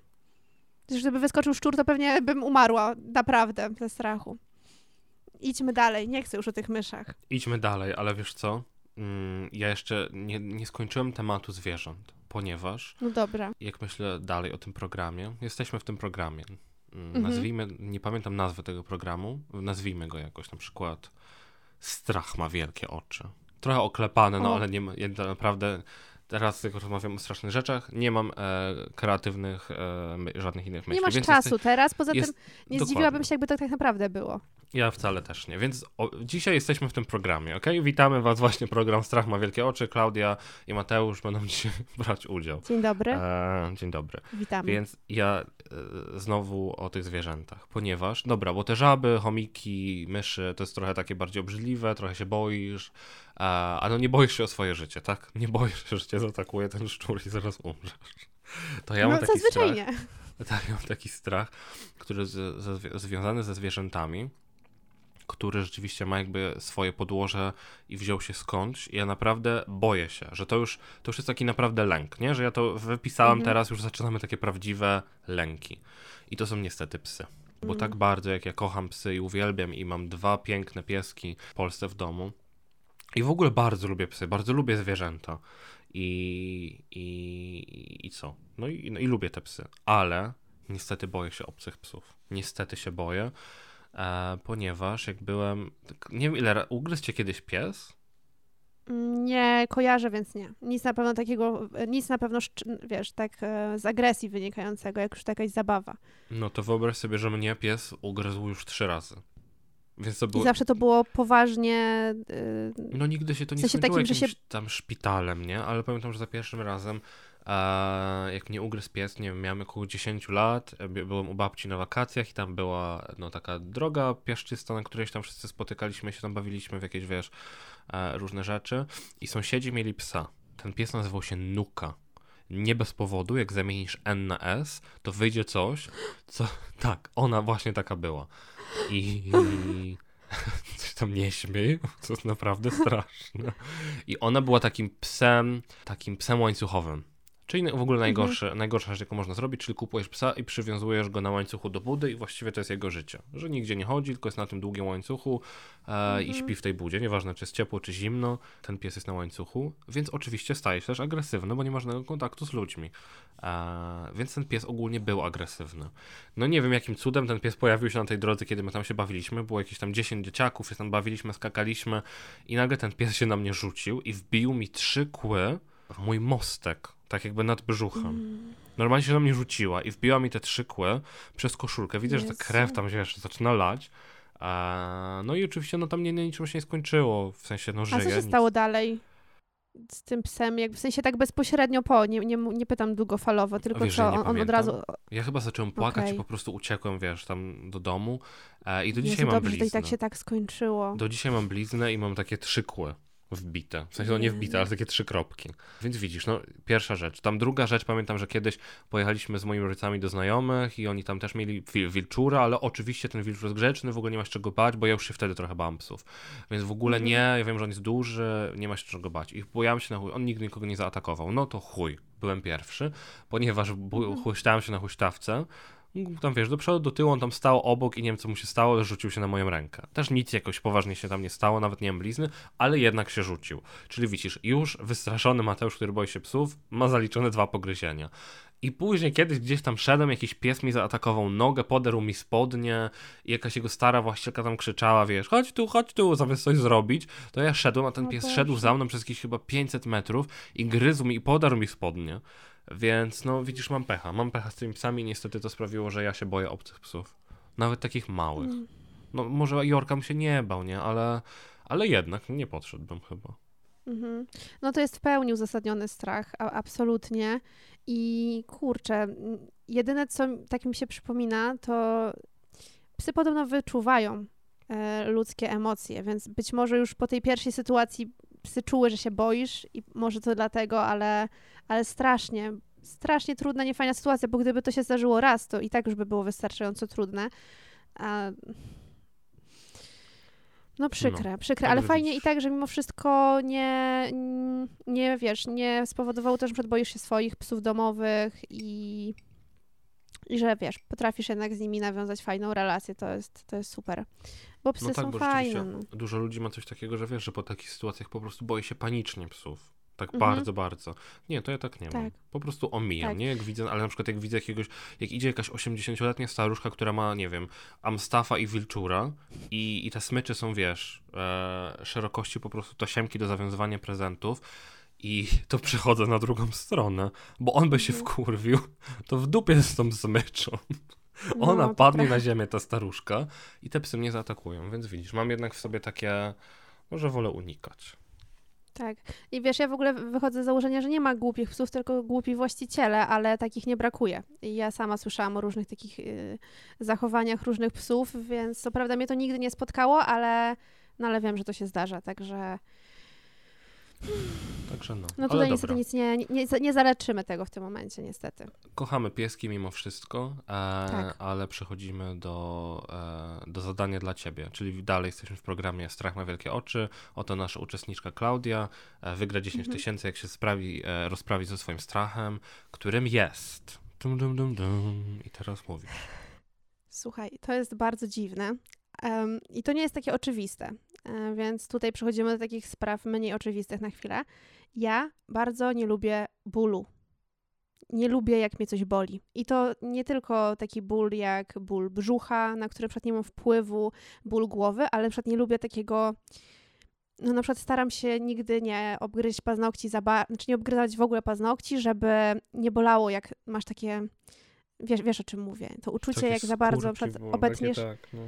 Przecież Gdyby wyskoczył szczur, to pewnie bym umarła. Naprawdę, ze strachu. Idźmy dalej, nie chcę już o tych myszach. Idźmy dalej, ale wiesz co? Mm, ja jeszcze nie, nie skończyłem tematu zwierząt, ponieważ No dobra. jak myślę dalej o tym programie, jesteśmy w tym programie. Mhm. Nazwijmy, nie pamiętam nazwy tego programu, nazwijmy go jakoś, na przykład Strach ma wielkie oczy. Trochę oklepane, no O. ale nie naprawdę teraz tylko rozmawiam o strasznych rzeczach, nie mam e, kreatywnych, e, żadnych innych myśli. Nie masz więc czasu teraz, poza jest- tym nie dokładnie. zdziwiłabym się, jakby to tak naprawdę było. Ja wcale też nie, więc o, dzisiaj jesteśmy w tym programie, ok? Witamy was właśnie, program Strach ma wielkie oczy, Klaudia i Mateusz będą dzisiaj brać udział. Dzień dobry, E, dzień dobry. witamy. Więc ja e, znowu o tych zwierzętach, ponieważ, dobra, bo te żaby, chomiki, myszy to jest trochę takie bardziej obrzydliwe, trochę się boisz, a no nie boisz się o swoje życie, tak? Nie boisz się, że cię zaatakuje ten szczur i zaraz umrzesz. To ja mam no taki zazwyczaj strach, nie. tak, ja mam taki strach, który z, ze, związany ze zwierzętami, który rzeczywiście ma jakby swoje podłoże i wziął się skądś. I ja naprawdę boję się, że to już, to już jest taki naprawdę lęk, nie? Że ja to wypisałem Mhm. teraz, już zaczynamy takie prawdziwe lęki. I to są niestety psy. Bo Mm. tak bardzo, jak ja kocham psy i uwielbiam i mam dwa piękne pieski w Polsce w domu. I w ogóle bardzo lubię psy, bardzo lubię zwierzęta. I, i, i co? No i, no i lubię te psy. Ale niestety boję się obcych psów. Niestety się boję, e, ponieważ jak byłem... tak, Nie wiem ile... Ugryzł cię kiedyś pies? Nie kojarzę, więc nie. Nic na pewno takiego, nic na pewno, wiesz, tak e, z agresji wynikającego, jak już to jakaś zabawa. No to wyobraź sobie, że mnie pies ugryzł już trzy razy. Więc to I było... zawsze to było poważnie. y, No nigdy się to nie W sensie skończyło takim, jakimś się- tam szpitalem, nie? Ale pamiętam, że za pierwszym razem, e, jak mnie ugryzł pies, nie wiem, miałem około 10 lat, by- byłem u babci na wakacjach i tam była no taka droga piaszczysta, na której się tam wszyscy spotykaliśmy, się tam bawiliśmy w jakieś, wiesz, e, różne rzeczy i sąsiedzi mieli psa. Ten pies nazywał się Nuka. Nie bez powodu, jak zamienisz N na S, to wyjdzie coś, co... Tak, ona właśnie taka była. I... Coś tam nie śmiej, to jest naprawdę straszne. I ona była takim psem, takim psem łańcuchowym. Czyli w ogóle najgorsze, najgorsza rzecz, jaką można zrobić, czyli kupujesz psa i przywiązujesz go na łańcuchu do budy i właściwie to jest jego życie. Że nigdzie nie chodzi, tylko jest na tym długim łańcuchu e, i śpi w tej budzie. Nieważne, czy jest ciepło, czy zimno, ten pies jest na łańcuchu, więc oczywiście staje się też agresywny, bo nie ma żadnego kontaktu z ludźmi. E, więc ten pies ogólnie był agresywny. No nie wiem, jakim cudem ten pies pojawił się na tej drodze, kiedy my tam się bawiliśmy. Było jakieś tam 10 dzieciaków, się tam bawiliśmy, skakaliśmy i nagle ten pies się na mnie rzucił i wbił mi trzy kły w mój mostek, tak jakby nad brzuchem. Normalnie się na mnie rzuciła i wbiła mi te trzy kły przez koszulkę. Widzę, że ta Jezu. krew tam, wiesz, zaczyna lać. E, no i oczywiście, no tam nie, nie, niczym się nie skończyło, w sensie, no A żyje. co się nic. stało dalej z tym psem? Jak, w sensie tak bezpośrednio po, nie, nie, nie pytam długofalowo, tylko wiesz, co, on, on od razu... Ja chyba zacząłem płakać i Okej. po prostu uciekłem, wiesz, tam do domu e, i do dzisiaj Jezu, mam dobrze, że to bliznę. i tak się tak skończyło. Do dzisiaj mam bliznę i mam takie trzy kły wbite. W sensie, no nie wbite, ale takie trzy kropki. Więc widzisz, no pierwsza rzecz. Tam druga rzecz, pamiętam, że kiedyś pojechaliśmy z moimi rodzicami do znajomych i oni tam też mieli wil wilczura, ale oczywiście ten wilczur jest grzeczny, w ogóle nie ma się czego bać, bo ja już się wtedy trochę bałem psów. Więc w ogóle Mhm. nie, ja wiem, że on jest duży, nie ma się czego bać. I bojałem się na chuj, on nigdy nikogo nie zaatakował. No to chuj, byłem pierwszy, ponieważ Mhm. huśtałem się na huśtawce, tam wiesz, do przodu, do tyłu, on tam stał obok i nie wiem co mu się stało, ale rzucił się na moją rękę. Też nic jakoś poważnie się tam nie stało, nawet nie mam blizny, ale jednak się rzucił. Czyli widzisz, już wystraszony Mateusz, który boi się psów, ma zaliczone dwa pogryzienia. I później kiedyś gdzieś tam szedłem, jakiś pies mi zaatakował nogę, poderł mi spodnie i jakaś jego stara właścicielka tam krzyczała, wiesz, chodź tu, chodź tu, zamiast coś zrobić, to ja szedłem, a ten O pies szedł za mną przez jakieś chyba 500 metrów i gryzł mi i podarł mi spodnie. Więc no widzisz, mam pecha. Mam pecha z tymi psami i niestety to sprawiło, że ja się boję obcych psów. Nawet takich małych. Mm. No może Jorka bym się nie bał, nie? Ale, ale jednak nie podszedłbym chyba. Mhm. No to jest w pełni uzasadniony strach, a, absolutnie. I kurczę, jedyne co tak mi się przypomina, to psy podobno wyczuwają e, ludzkie emocje, więc być może już po tej pierwszej sytuacji psy czuły, że się boisz i może to dlatego, ale, ale strasznie, strasznie trudna, niefajna sytuacja, bo gdyby to się zdarzyło raz, to i tak już by było wystarczająco trudne. A... No przykre, przykre, ale dobrze fajnie widzisz. i tak, że mimo wszystko nie, nie wiesz, nie spowodowało też, że boisz się swoich psów domowych i, i że wiesz, potrafisz jednak z nimi nawiązać fajną relację, to jest, to jest super. Bo psy No tak, są bo fajne. No. dużo ludzi ma coś takiego, że wiesz, że po takich sytuacjach po prostu boi się panicznie psów. Tak Mhm. bardzo, bardzo. Nie, to ja tak nie mam. Tak. Po prostu omijam, Tak. nie? Jak widzę, ale na przykład jak widzę jakiegoś, jak idzie jakaś 80-letnia staruszka, która ma, nie wiem, Amstafa i Wilczura i, i te smycze są, wiesz, e, szerokości po prostu tasiemki do zawiązywania prezentów i to przechodzę na drugą stronę, bo on by się Mhm. wkurwił, to w dupie z tą smyczą. No, Ona padnie na ziemię, ta staruszka, i te psy mnie zaatakują, więc widzisz, mam jednak w sobie takie, może wolę unikać. Tak. I wiesz, ja w ogóle wychodzę z założenia, że nie ma głupich psów, tylko głupi właściciele, ale takich nie brakuje. I ja sama słyszałam o różnych takich y, zachowaniach różnych psów, więc co prawda mnie to nigdy nie spotkało, ale, no, ale wiem, że to się zdarza, także Także no, no ale tutaj dobra. niestety nic nie, nie, nie zaleczymy tego w tym momencie, niestety. Kochamy pieski mimo wszystko, e, Tak. ale przechodzimy do, e, do zadania dla ciebie, czyli dalej jesteśmy w programie Strach ma wielkie oczy, oto nasza uczestniczka Klaudia e, wygra 10 Mhm. tysięcy, jak się sprawi, e, rozprawi ze swoim strachem, którym jest... Dum, dum, dum, dum. I teraz mówisz. Słuchaj, to jest bardzo dziwne um, i to nie jest takie oczywiste, więc tutaj przechodzimy do takich spraw mniej oczywistych na chwilę. Ja bardzo nie lubię bólu. Nie lubię, jak mnie coś boli. I to nie tylko taki ból jak ból brzucha, na który przykład nie mam wpływu, ból głowy, ale na przykład nie lubię takiego no na przykład staram się nigdy nie obgryźć paznokci za bardzo, znaczy nie obgryzać w ogóle paznokci, żeby nie bolało, jak masz takie, wiesz, wiesz o czym mówię, to uczucie Takie jak za bardzo przykład obetniesz, tak, no.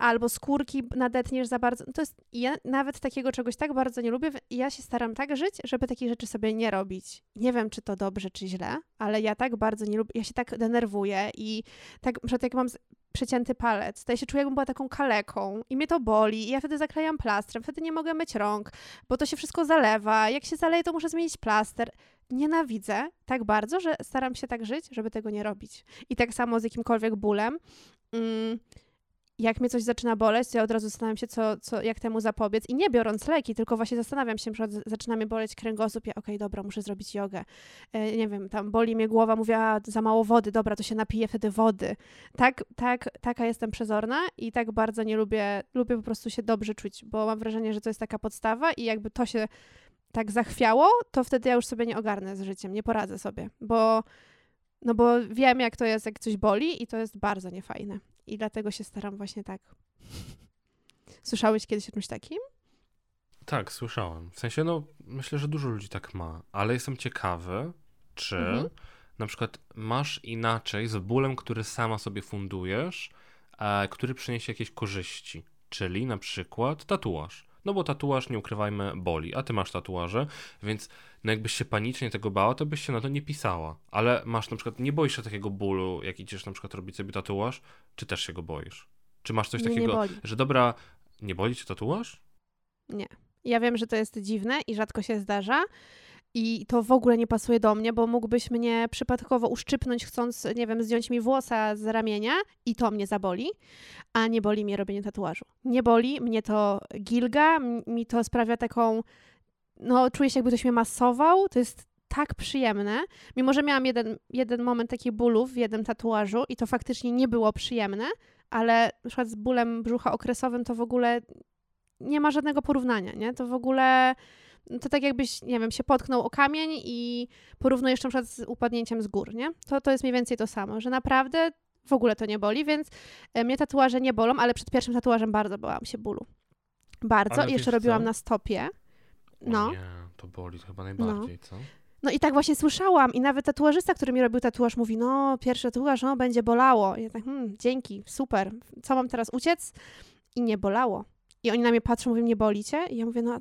Albo skórki nadetniesz za bardzo, to jest, ja nawet takiego czegoś tak bardzo nie lubię ja się staram tak żyć, żeby takich rzeczy sobie nie robić. Nie wiem, czy to dobrze, czy źle, ale ja tak bardzo nie lubię, ja się tak denerwuję i tak, na jak mam przecięty palec, to ja się czuję, jakbym była taką kaleką i mnie to boli i ja wtedy zaklejam plastrem, wtedy nie mogę myć rąk, bo to się wszystko zalewa, jak się zaleje, to muszę zmienić plaster. Nienawidzę tak bardzo, że staram się tak żyć, żeby tego nie robić. I tak samo z jakimkolwiek bólem. Mm, jak mnie coś zaczyna boleć, to ja od razu zastanawiam się, co, co, jak temu zapobiec. I nie biorąc leki, tylko właśnie zastanawiam się, z- zaczyna mnie boleć kręgosłup, ja okej, dobra, muszę zrobić jogę. E, nie wiem, tam boli mnie głowa, mówię, a za mało wody, dobra, to się napiję wtedy wody. Tak, tak, taka jestem przezorna i tak bardzo nie lubię, lubię po prostu się dobrze czuć, bo mam wrażenie, że to jest taka podstawa i jakby to się tak zachwiało, to wtedy ja już sobie nie ogarnę z życiem, nie poradzę sobie, bo no bo wiem, jak to jest, jak coś boli i to jest bardzo niefajne. I dlatego się staram właśnie tak. Słyszałeś kiedyś o czymś takim? Tak, słyszałem. W sensie, no, myślę, że dużo ludzi tak ma, ale jestem ciekawy, czy Mhm. na przykład masz inaczej z bólem, który sama sobie fundujesz, e, który przyniesie jakieś korzyści, czyli na przykład tatuaż. No bo tatuaż, nie ukrywajmy, boli, a ty masz tatuaże, więc no jakbyś się panicznie tego bała, to byś się na to nie pisała. Ale masz na przykład, nie boisz się takiego bólu, jak idziesz na przykład robić sobie tatuaż, czy też się go boisz? Czy masz coś nie takiego, boli. że dobra, nie boli cię tatuaż? Ja wiem, że to jest dziwne i rzadko się zdarza. I to w ogóle nie pasuje do mnie, bo mógłbyś mnie przypadkowo uszczypnąć, chcąc, nie wiem, zdjąć mi włosa z ramienia i to mnie zaboli, a nie boli mnie robienie tatuażu. Nie boli, mnie to gilga, mi to sprawia taką, no czuję się jakby ktoś mnie masował, to jest tak przyjemne. Mimo, że miałam jeden, jeden moment taki bólu w jednym tatuażu i to faktycznie nie było przyjemne, ale na przykład z bólem brzucha okresowym to w ogóle nie ma żadnego porównania, nie? To w ogóle to tak jakbyś, nie wiem, się potknął o kamień i porównujesz na przykład z upadnięciem z gór, nie? To, to jest mniej więcej to samo, że naprawdę w ogóle to nie boli, więc e, mnie tatuaże nie bolą, ale przed pierwszym tatuażem bardzo bałam się bólu. Bardzo. I jeszcze robiłam co? na stopie. O No. nie, to boli chyba najbardziej, co? No i tak właśnie słyszałam i nawet tatuażysta, który mi robił tatuaż mówi, no pierwszy tatuaż, no będzie bolało. I ja tak, hmm, dzięki, super. Co mam teraz uciec? I nie bolało. I oni na mnie patrzą, mówią, nie boli cię? I ja mówię, no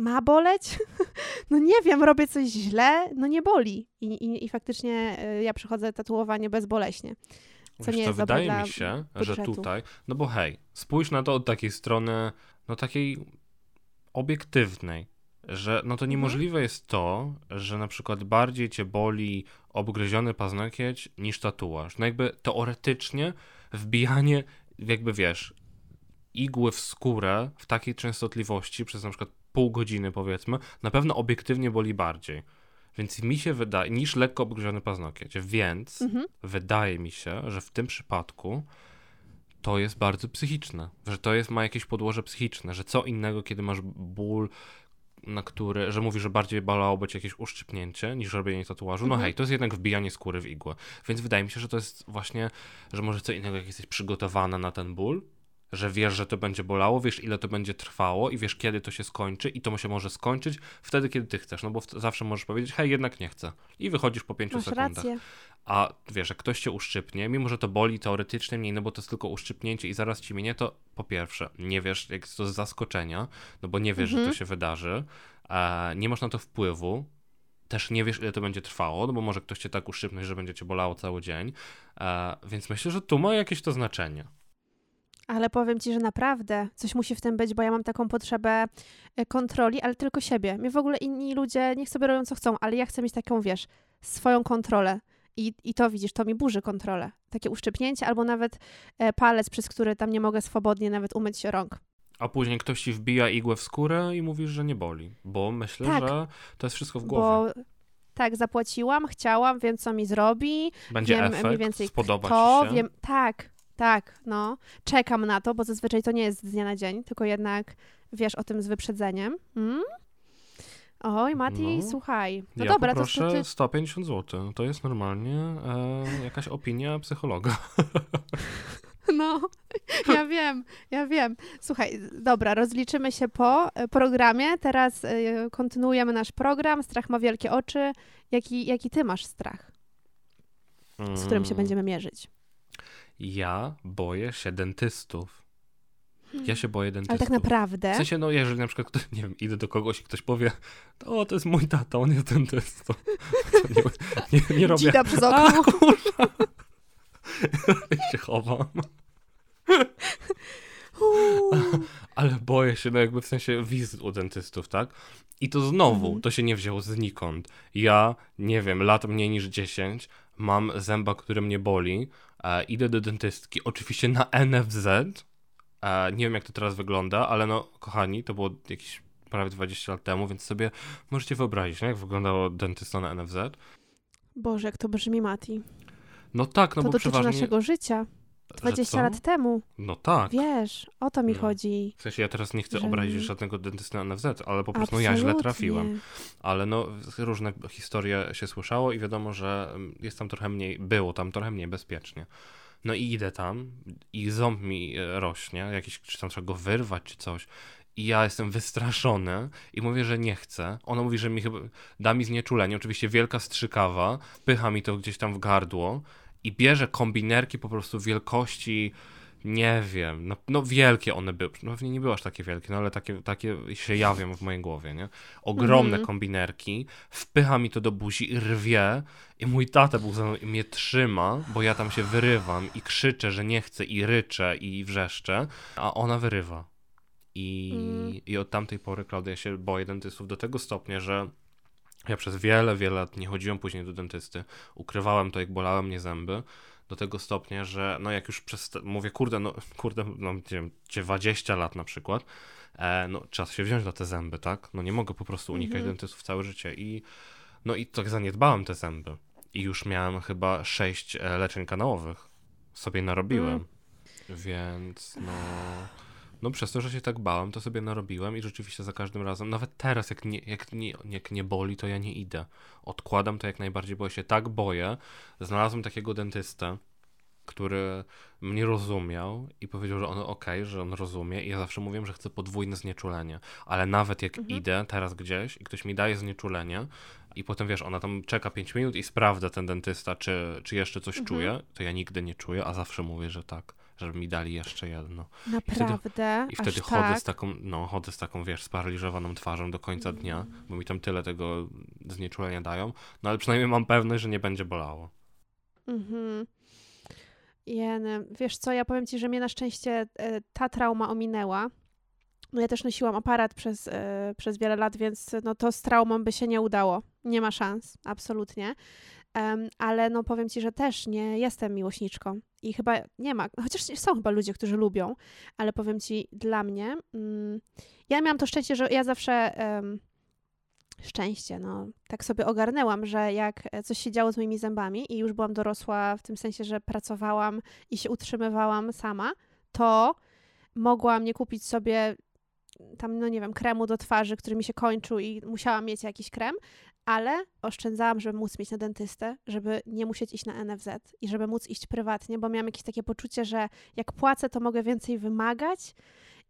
ma boleć? no nie wiem, robię coś źle? No nie boli. I, i, i faktycznie y, ja przychodzę tatuowanie bezboleśnie. Co Wiesz nie jest wydaje mi się, że budżetu. tutaj, no bo hej, spójrz na to od takiej strony, no takiej obiektywnej, że no to Mhm. niemożliwe jest to, że na przykład bardziej cię boli obgryziony paznokieć niż tatuaż. No jakby teoretycznie wbijanie, jakby wiesz, igły w skórę w takiej częstotliwości przez na przykład pół godziny powiedzmy, na pewno obiektywnie boli bardziej. Więc mi się wydaje, niż lekko obgryziony paznokieć, więc Mhm. wydaje mi się, że w tym przypadku to jest bardzo psychiczne, że to jest, ma jakieś podłoże psychiczne, że co innego, kiedy masz ból, na który, że mówisz, że bardziej bolałoby cię jakieś uszczypnięcie niż robienie tatuażu, no Mhm. hej, to jest jednak wbijanie skóry w igłę. Więc wydaje mi się, że to jest właśnie, że może co innego, jak jesteś przygotowana na ten ból, że wiesz, że to będzie bolało, wiesz ile to będzie trwało i wiesz kiedy to się skończy i to się może skończyć wtedy, kiedy ty chcesz, no bo zawsze możesz powiedzieć, hej, jednak nie chcę i wychodzisz po pięciu Masz sekundach. rację. A wiesz, jak ktoś cię uszczypnie, mimo że to boli teoretycznie mniej, no bo to jest tylko uszczypnięcie i zaraz ci minie, to po pierwsze, nie wiesz, jak jest to z zaskoczenia, no bo nie wiesz, że Mhm. to się wydarzy, e, nie masz na to wpływu, też nie wiesz, ile to będzie trwało, no bo może ktoś cię tak uszczypnąć, że będzie cię bolało cały dzień, e, więc myślę, że tu ma jakieś to znaczenie. Ale powiem ci, że naprawdę coś musi w tym być, bo ja mam taką potrzebę e, kontroli, ale tylko siebie. Mnie w ogóle inni ludzie niech sobie robią co chcą, ale ja chcę mieć taką, wiesz, swoją kontrolę. I, I to widzisz, to mi burzy kontrolę. Takie uszczypnięcie albo nawet e, palec, przez który tam nie mogę swobodnie nawet umyć się rąk. A później ktoś ci wbija igłę w skórę i mówisz, że nie boli, bo myślę, Tak. że to jest wszystko w głowie. Bo tak, zapłaciłam, chciałam, wiem co mi zrobi, Będzie wiem efekt, mniej więcej spodoba kto, się. wiem, tak, Tak, no. Czekam na to, bo zazwyczaj to nie jest z dnia na dzień, tylko jednak wiesz o tym z wyprzedzeniem. Mm? Oj, Mati, No. słuchaj. No ja dobra, to, ty... 150 zł. To jest normalnie e, jakaś opinia psychologa. No, ja wiem, ja wiem. Słuchaj, dobra, rozliczymy się po e, programie. Teraz e, kontynuujemy nasz program. Strach ma wielkie oczy. Jaki, jaki ty masz strach, z którym się Mm, będziemy mierzyć? Ja boję się dentystów. Ja się boję dentystów. Ale tak naprawdę... W sensie, no jeżeli na przykład, ktoś- nie wiem, idę do kogoś i ktoś powie, o, to jest mój tata, on jest dentystą. Nie, nie, nie robię, Dzida przez a okno. kurwa. I się chowam. Ale boję się, no jakby w sensie wizyt u dentystów, tak? I to znowu, Mhm. to się nie wzięło znikąd. Ja, nie wiem, lat mniej niż 10, mam zęba, który mnie boli, idę do dentystki, oczywiście na NFZ, e, nie wiem jak to teraz wygląda, ale no, kochani, to było jakieś prawie 20 lat temu, więc sobie możecie wyobrazić, nie? jak wyglądało dentysta na NFZ. Boże, jak to brzmi, Mati. No tak, no to bo dotyczy przeważnie... naszego życia. Że 20 co? lat temu. No tak. Wiesz, o to mi No. chodzi. W sensie ja teraz nie chcę Że- obrazić żadnego dentysty na NFZ, ale po prostu no, ja źle trafiłem. Ale no, różne historie się słyszało i wiadomo, że mm, jest tam trochę mniej, było tam trochę mniej bezpiecznie. No i idę tam i ząb mi e, rośnie, jakiś, czy tam trzeba go wyrwać, czy coś. I ja jestem wystraszony i mówię, że nie chcę. Ona mówi, że mi chyba da mi znieczulenie. Oczywiście wielka strzykawa, wpycha mi to gdzieś tam w gardło i bierze kombinerki po prostu wielkości, nie wiem, no, no wielkie one były. No pewnie nie były aż takie wielkie, no ale takie, takie się jawią w mojej głowie, nie? Ogromne Mhm. kombinerki, wpycha mi to do buzi i rwie i mój tata był za mną i mnie trzyma, bo ja tam się wyrywam i krzyczę, że nie chcę i ryczę i wrzeszczę, a ona wyrywa. I, Mm. I od tamtej pory, Klaudia, się boję dentystów do tego stopnia, że ja przez wiele, wiele lat nie chodziłem później do dentysty. Ukrywałem to, jak bolały mnie zęby. Do tego stopnia, że no jak już przez, mówię, kurde, no, kurde, no nie wiem, 20 lat na przykład, e, no czas się wziąć na te zęby, tak? No nie mogę po prostu unikać Mhm. dentystów całe życie i no i tak zaniedbałem te zęby. I już miałem chyba 6 e, leczeń kanałowych. Sobie narobiłem. Mm. Więc no... No przez to, że się tak bałem, to sobie narobiłem i rzeczywiście za każdym razem, nawet teraz jak nie, jak nie, jak nie boli, to ja nie idę. Odkładam to jak najbardziej, bo ja się tak boję. Znalazłem takiego dentystę, który mnie rozumiał i powiedział, że on okej, że on rozumie i ja zawsze mówię, że chcę podwójne znieczulenie, ale nawet jak Mhm. idę teraz gdzieś i ktoś mi daje znieczulenie i potem wiesz, ona tam czeka 5 minut i sprawdza ten dentysta, czy, czy jeszcze coś Mhm. czuje, to ja nigdy nie czuję, a zawsze mówię, że tak, żeby mi dali jeszcze jedno. Naprawdę? I wtedy Aż chodzę tak? z taką, no chodzę z taką, wiesz, sparaliżowaną twarzą do końca dnia, bo mi tam tyle tego znieczulenia dają, no ale przynajmniej mam pewność, że nie będzie bolało. Mhm. Jeny. Wiesz co, ja powiem ci, że mnie na szczęście e, ta trauma ominęła. No ja też nosiłam aparat przez, e, przez wiele lat, więc no to z traumą by się nie udało. Nie ma szans, absolutnie. Em, ale no powiem ci, że też nie jestem miłośniczką i chyba nie ma, chociaż są chyba ludzie, którzy lubią, ale powiem ci, dla mnie, mm, ja miałam to szczęście, że ja zawsze em, szczęście, no tak sobie ogarnęłam, że jak coś się działo z moimi zębami i już byłam dorosła w tym sensie, że pracowałam i się utrzymywałam sama, to mogłam nie kupić sobie tam, no nie wiem, kremu do twarzy, który mi się kończył i musiałam mieć jakiś krem, ale oszczędzałam, żeby móc mieć na dentystę, żeby nie musieć iść na NFZ i żeby móc iść prywatnie, bo miałam jakieś takie poczucie, że jak płacę, to mogę więcej wymagać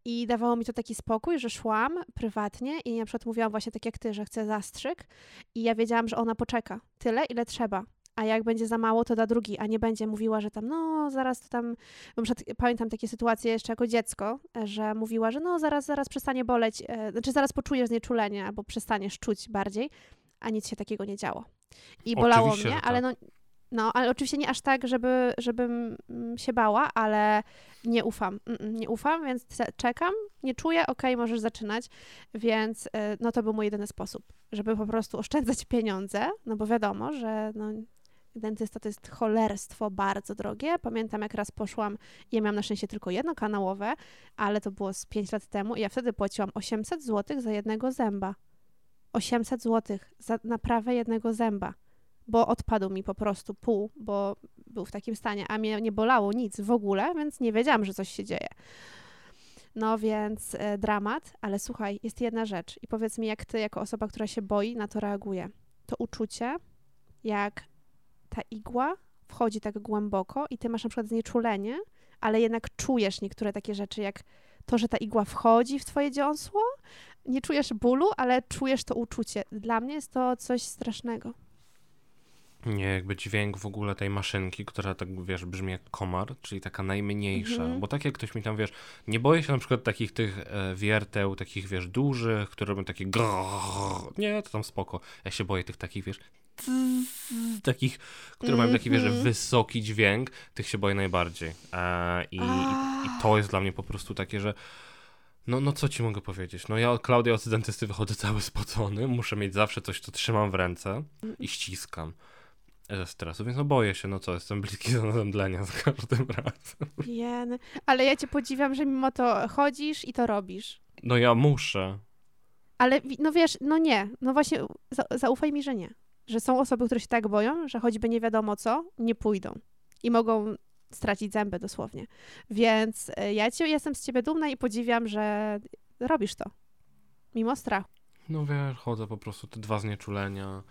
i dawało mi to taki spokój, że szłam prywatnie i na przykład mówiłam właśnie tak jak ty, że chcę zastrzyk i ja wiedziałam, że ona poczeka tyle, ile trzeba. A jak będzie za mało, to da drugi, a nie będzie mówiła, że tam, no zaraz to tam. Na przykład pamiętam takie sytuacje jeszcze jako dziecko, że mówiła, że no zaraz, zaraz przestanie boleć, e, znaczy zaraz poczujesz znieczulenie albo przestaniesz czuć bardziej, a nic się takiego nie działo. I bolało Oczywiście, mnie, że ale tak. no, no, ale oczywiście nie aż tak, żeby, żebym mm, się bała, ale nie ufam. Nie ufam, więc czekam, nie czuję, okej, możesz zaczynać. Więc e, no to był mój jedyny sposób, żeby po prostu oszczędzać pieniądze, no bo wiadomo, że no, dentysta to jest cholerstwo bardzo drogie. Pamiętam, jak raz poszłam, ja miałam na szczęście tylko jedno kanałowe, ale to było z 5 lat temu i ja wtedy płaciłam 800 zł za jednego zęba. 800 zł za naprawę jednego zęba, bo odpadł mi po prostu pół, bo był w takim stanie, a mnie nie bolało nic w ogóle, więc nie wiedziałam, że coś się dzieje. No więc e, dramat, ale słuchaj, jest jedna rzecz i powiedz mi, jak ty, jako osoba, która się boi, na to reaguje. To uczucie, jak ta igła wchodzi tak głęboko i ty masz na przykład znieczulenie, ale jednak czujesz niektóre takie rzeczy, jak to, że ta igła wchodzi w twoje dziąsło. Nie czujesz bólu, ale czujesz to uczucie. Dla mnie jest to coś strasznego. Nie, jakby dźwięk w ogóle tej maszynki, która tak, wiesz, brzmi jak komar, czyli taka najmniejsza, Mhm. bo tak jak ktoś mi tam, wiesz, nie boję się na przykład takich tych e, wierteł, takich, wiesz, dużych, które robią takie nie, to tam spoko. Ja się boję tych takich, wiesz, takich, które mają taki, wiesz, wysoki dźwięk, tych się boję najbardziej. E, i, i, I to jest dla mnie po prostu takie, że no, no co ci mogę powiedzieć? No ja, Klaudia, od dentysty wychodzę cały spocony, muszę mieć zawsze coś, co trzymam w ręce i ściskam ze stresu, więc no boję się, no co, jestem bliski do zemdlenia za każdym razem. Jeny. Ale ja cię podziwiam, że mimo to chodzisz i to robisz. No ja muszę. Ale no wiesz, no nie. No właśnie za, zaufaj mi, że nie. Że są osoby, które się tak boją, że choćby nie wiadomo co, nie pójdą. I mogą stracić zęby dosłownie. Więc y, ja cię, jestem z ciebie dumna i podziwiam, że robisz to. Mimo strachu. No wiesz, chodzę po prostu te dwa znieczulenia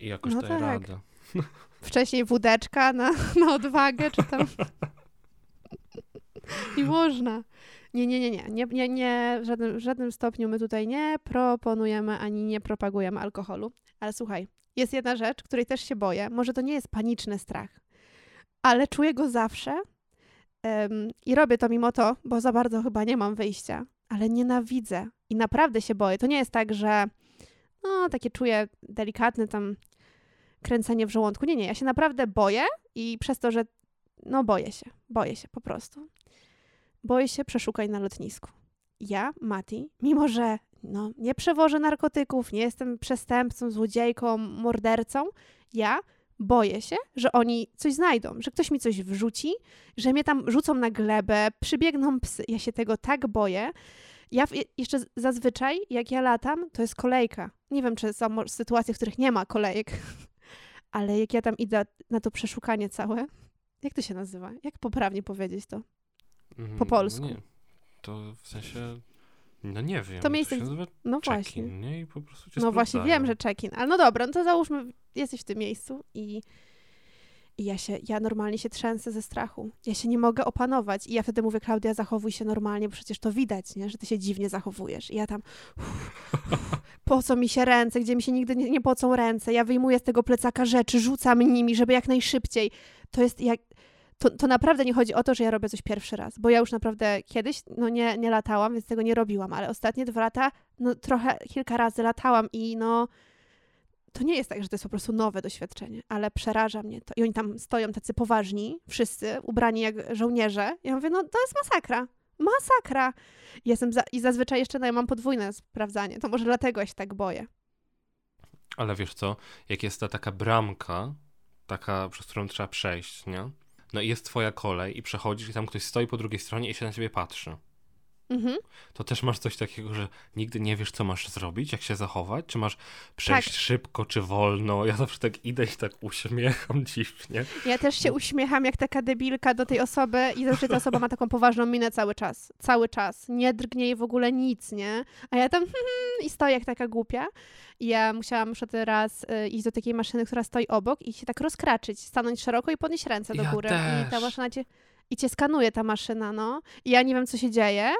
i jakoś No daję tak. radę. Wcześniej wódeczka na, na odwagę, czy tam... I można. Nie, nie, nie, nie. nie, nie, nie w, żadnym, w żadnym stopniu my tutaj nie proponujemy ani nie propagujemy alkoholu. Ale słuchaj, jest jedna rzecz, której też się boję. Może to nie jest paniczny strach, ale czuję go zawsze em, i robię to mimo to, bo za bardzo chyba nie mam wyjścia, ale nienawidzę i naprawdę się boję. To nie jest tak, że no, takie czuję delikatne tam kręcenie w żołądku. Nie, nie, ja się naprawdę boję i przez to, że no boję się, boję się po prostu. Boję się przeszukaj na lotnisku. Ja, Mati, mimo że no, nie przewożę narkotyków, nie jestem przestępcą, złodziejką, mordercą, ja boję się, że oni coś znajdą, że ktoś mi coś wrzuci, że mnie tam rzucą na glebę, przybiegną psy. Ja się tego tak boję. Ja w, jeszcze zazwyczaj, jak ja latam, to jest kolejka. Nie wiem, czy są sytuacje, w których nie ma kolejek, ale jak ja tam idę na to przeszukanie całe, jak to się nazywa? Jak poprawnie powiedzieć to? Po polsku. Nie. To w sensie, no nie wiem. To miejsce, się nazywa No właśnie. nie? I po prostu cię No właśnie, wiem, że check-in, ale no dobra, no to załóżmy, jesteś w tym miejscu i, i ja się, ja normalnie się trzęsę ze strachu. Ja się nie mogę opanować i ja wtedy mówię, Klaudia, zachowuj się normalnie, bo przecież to widać, nie? że ty się dziwnie zachowujesz. I ja tam, uff, uff, pocą mi się ręce, gdzie mi się nigdy nie, nie pocą ręce. Ja wyjmuję z tego plecaka rzeczy, rzucam nimi, żeby jak najszybciej. To jest jak... To, to naprawdę nie chodzi o to, że ja robię coś pierwszy raz, bo ja już naprawdę kiedyś no nie, nie latałam, więc tego nie robiłam, ale ostatnie dwa lata no trochę, kilka razy latałam i no to nie jest tak, że to jest po prostu nowe doświadczenie, ale przeraża mnie to. I oni tam stoją tacy poważni, wszyscy, ubrani jak żołnierze. Ja mówię, no to jest masakra. Masakra. I Jestem za, I zazwyczaj jeszcze no, ja mam podwójne sprawdzanie. To może dlatego ja się tak boję. Ale wiesz co, jak jest ta taka bramka, taka, przez którą trzeba przejść, nie? No i jest twoja kolej i przechodzisz i tam ktoś stoi po drugiej stronie i się na ciebie patrzy. Mhm. To też masz coś takiego, że nigdy nie wiesz, co masz zrobić, jak się zachować, czy masz przejść Tak. szybko, czy wolno. Ja zawsze tak idę i tak uśmiecham dziwnie. Ja też się uśmiecham jak taka debilka do tej osoby i zawsze ta osoba ma taką poważną minę cały czas. Cały czas. Nie drgnie jej w ogóle nic, nie? A ja tam i stoję jak taka głupia. I ja musiałam już raz y, iść do takiej maszyny, która stoi obok i się tak rozkraczyć, stanąć szeroko i podnieść ręce do Ja góry. I ta też. maszyna cię... I cię skanuje ta maszyna, no. I ja nie wiem, co się dzieje.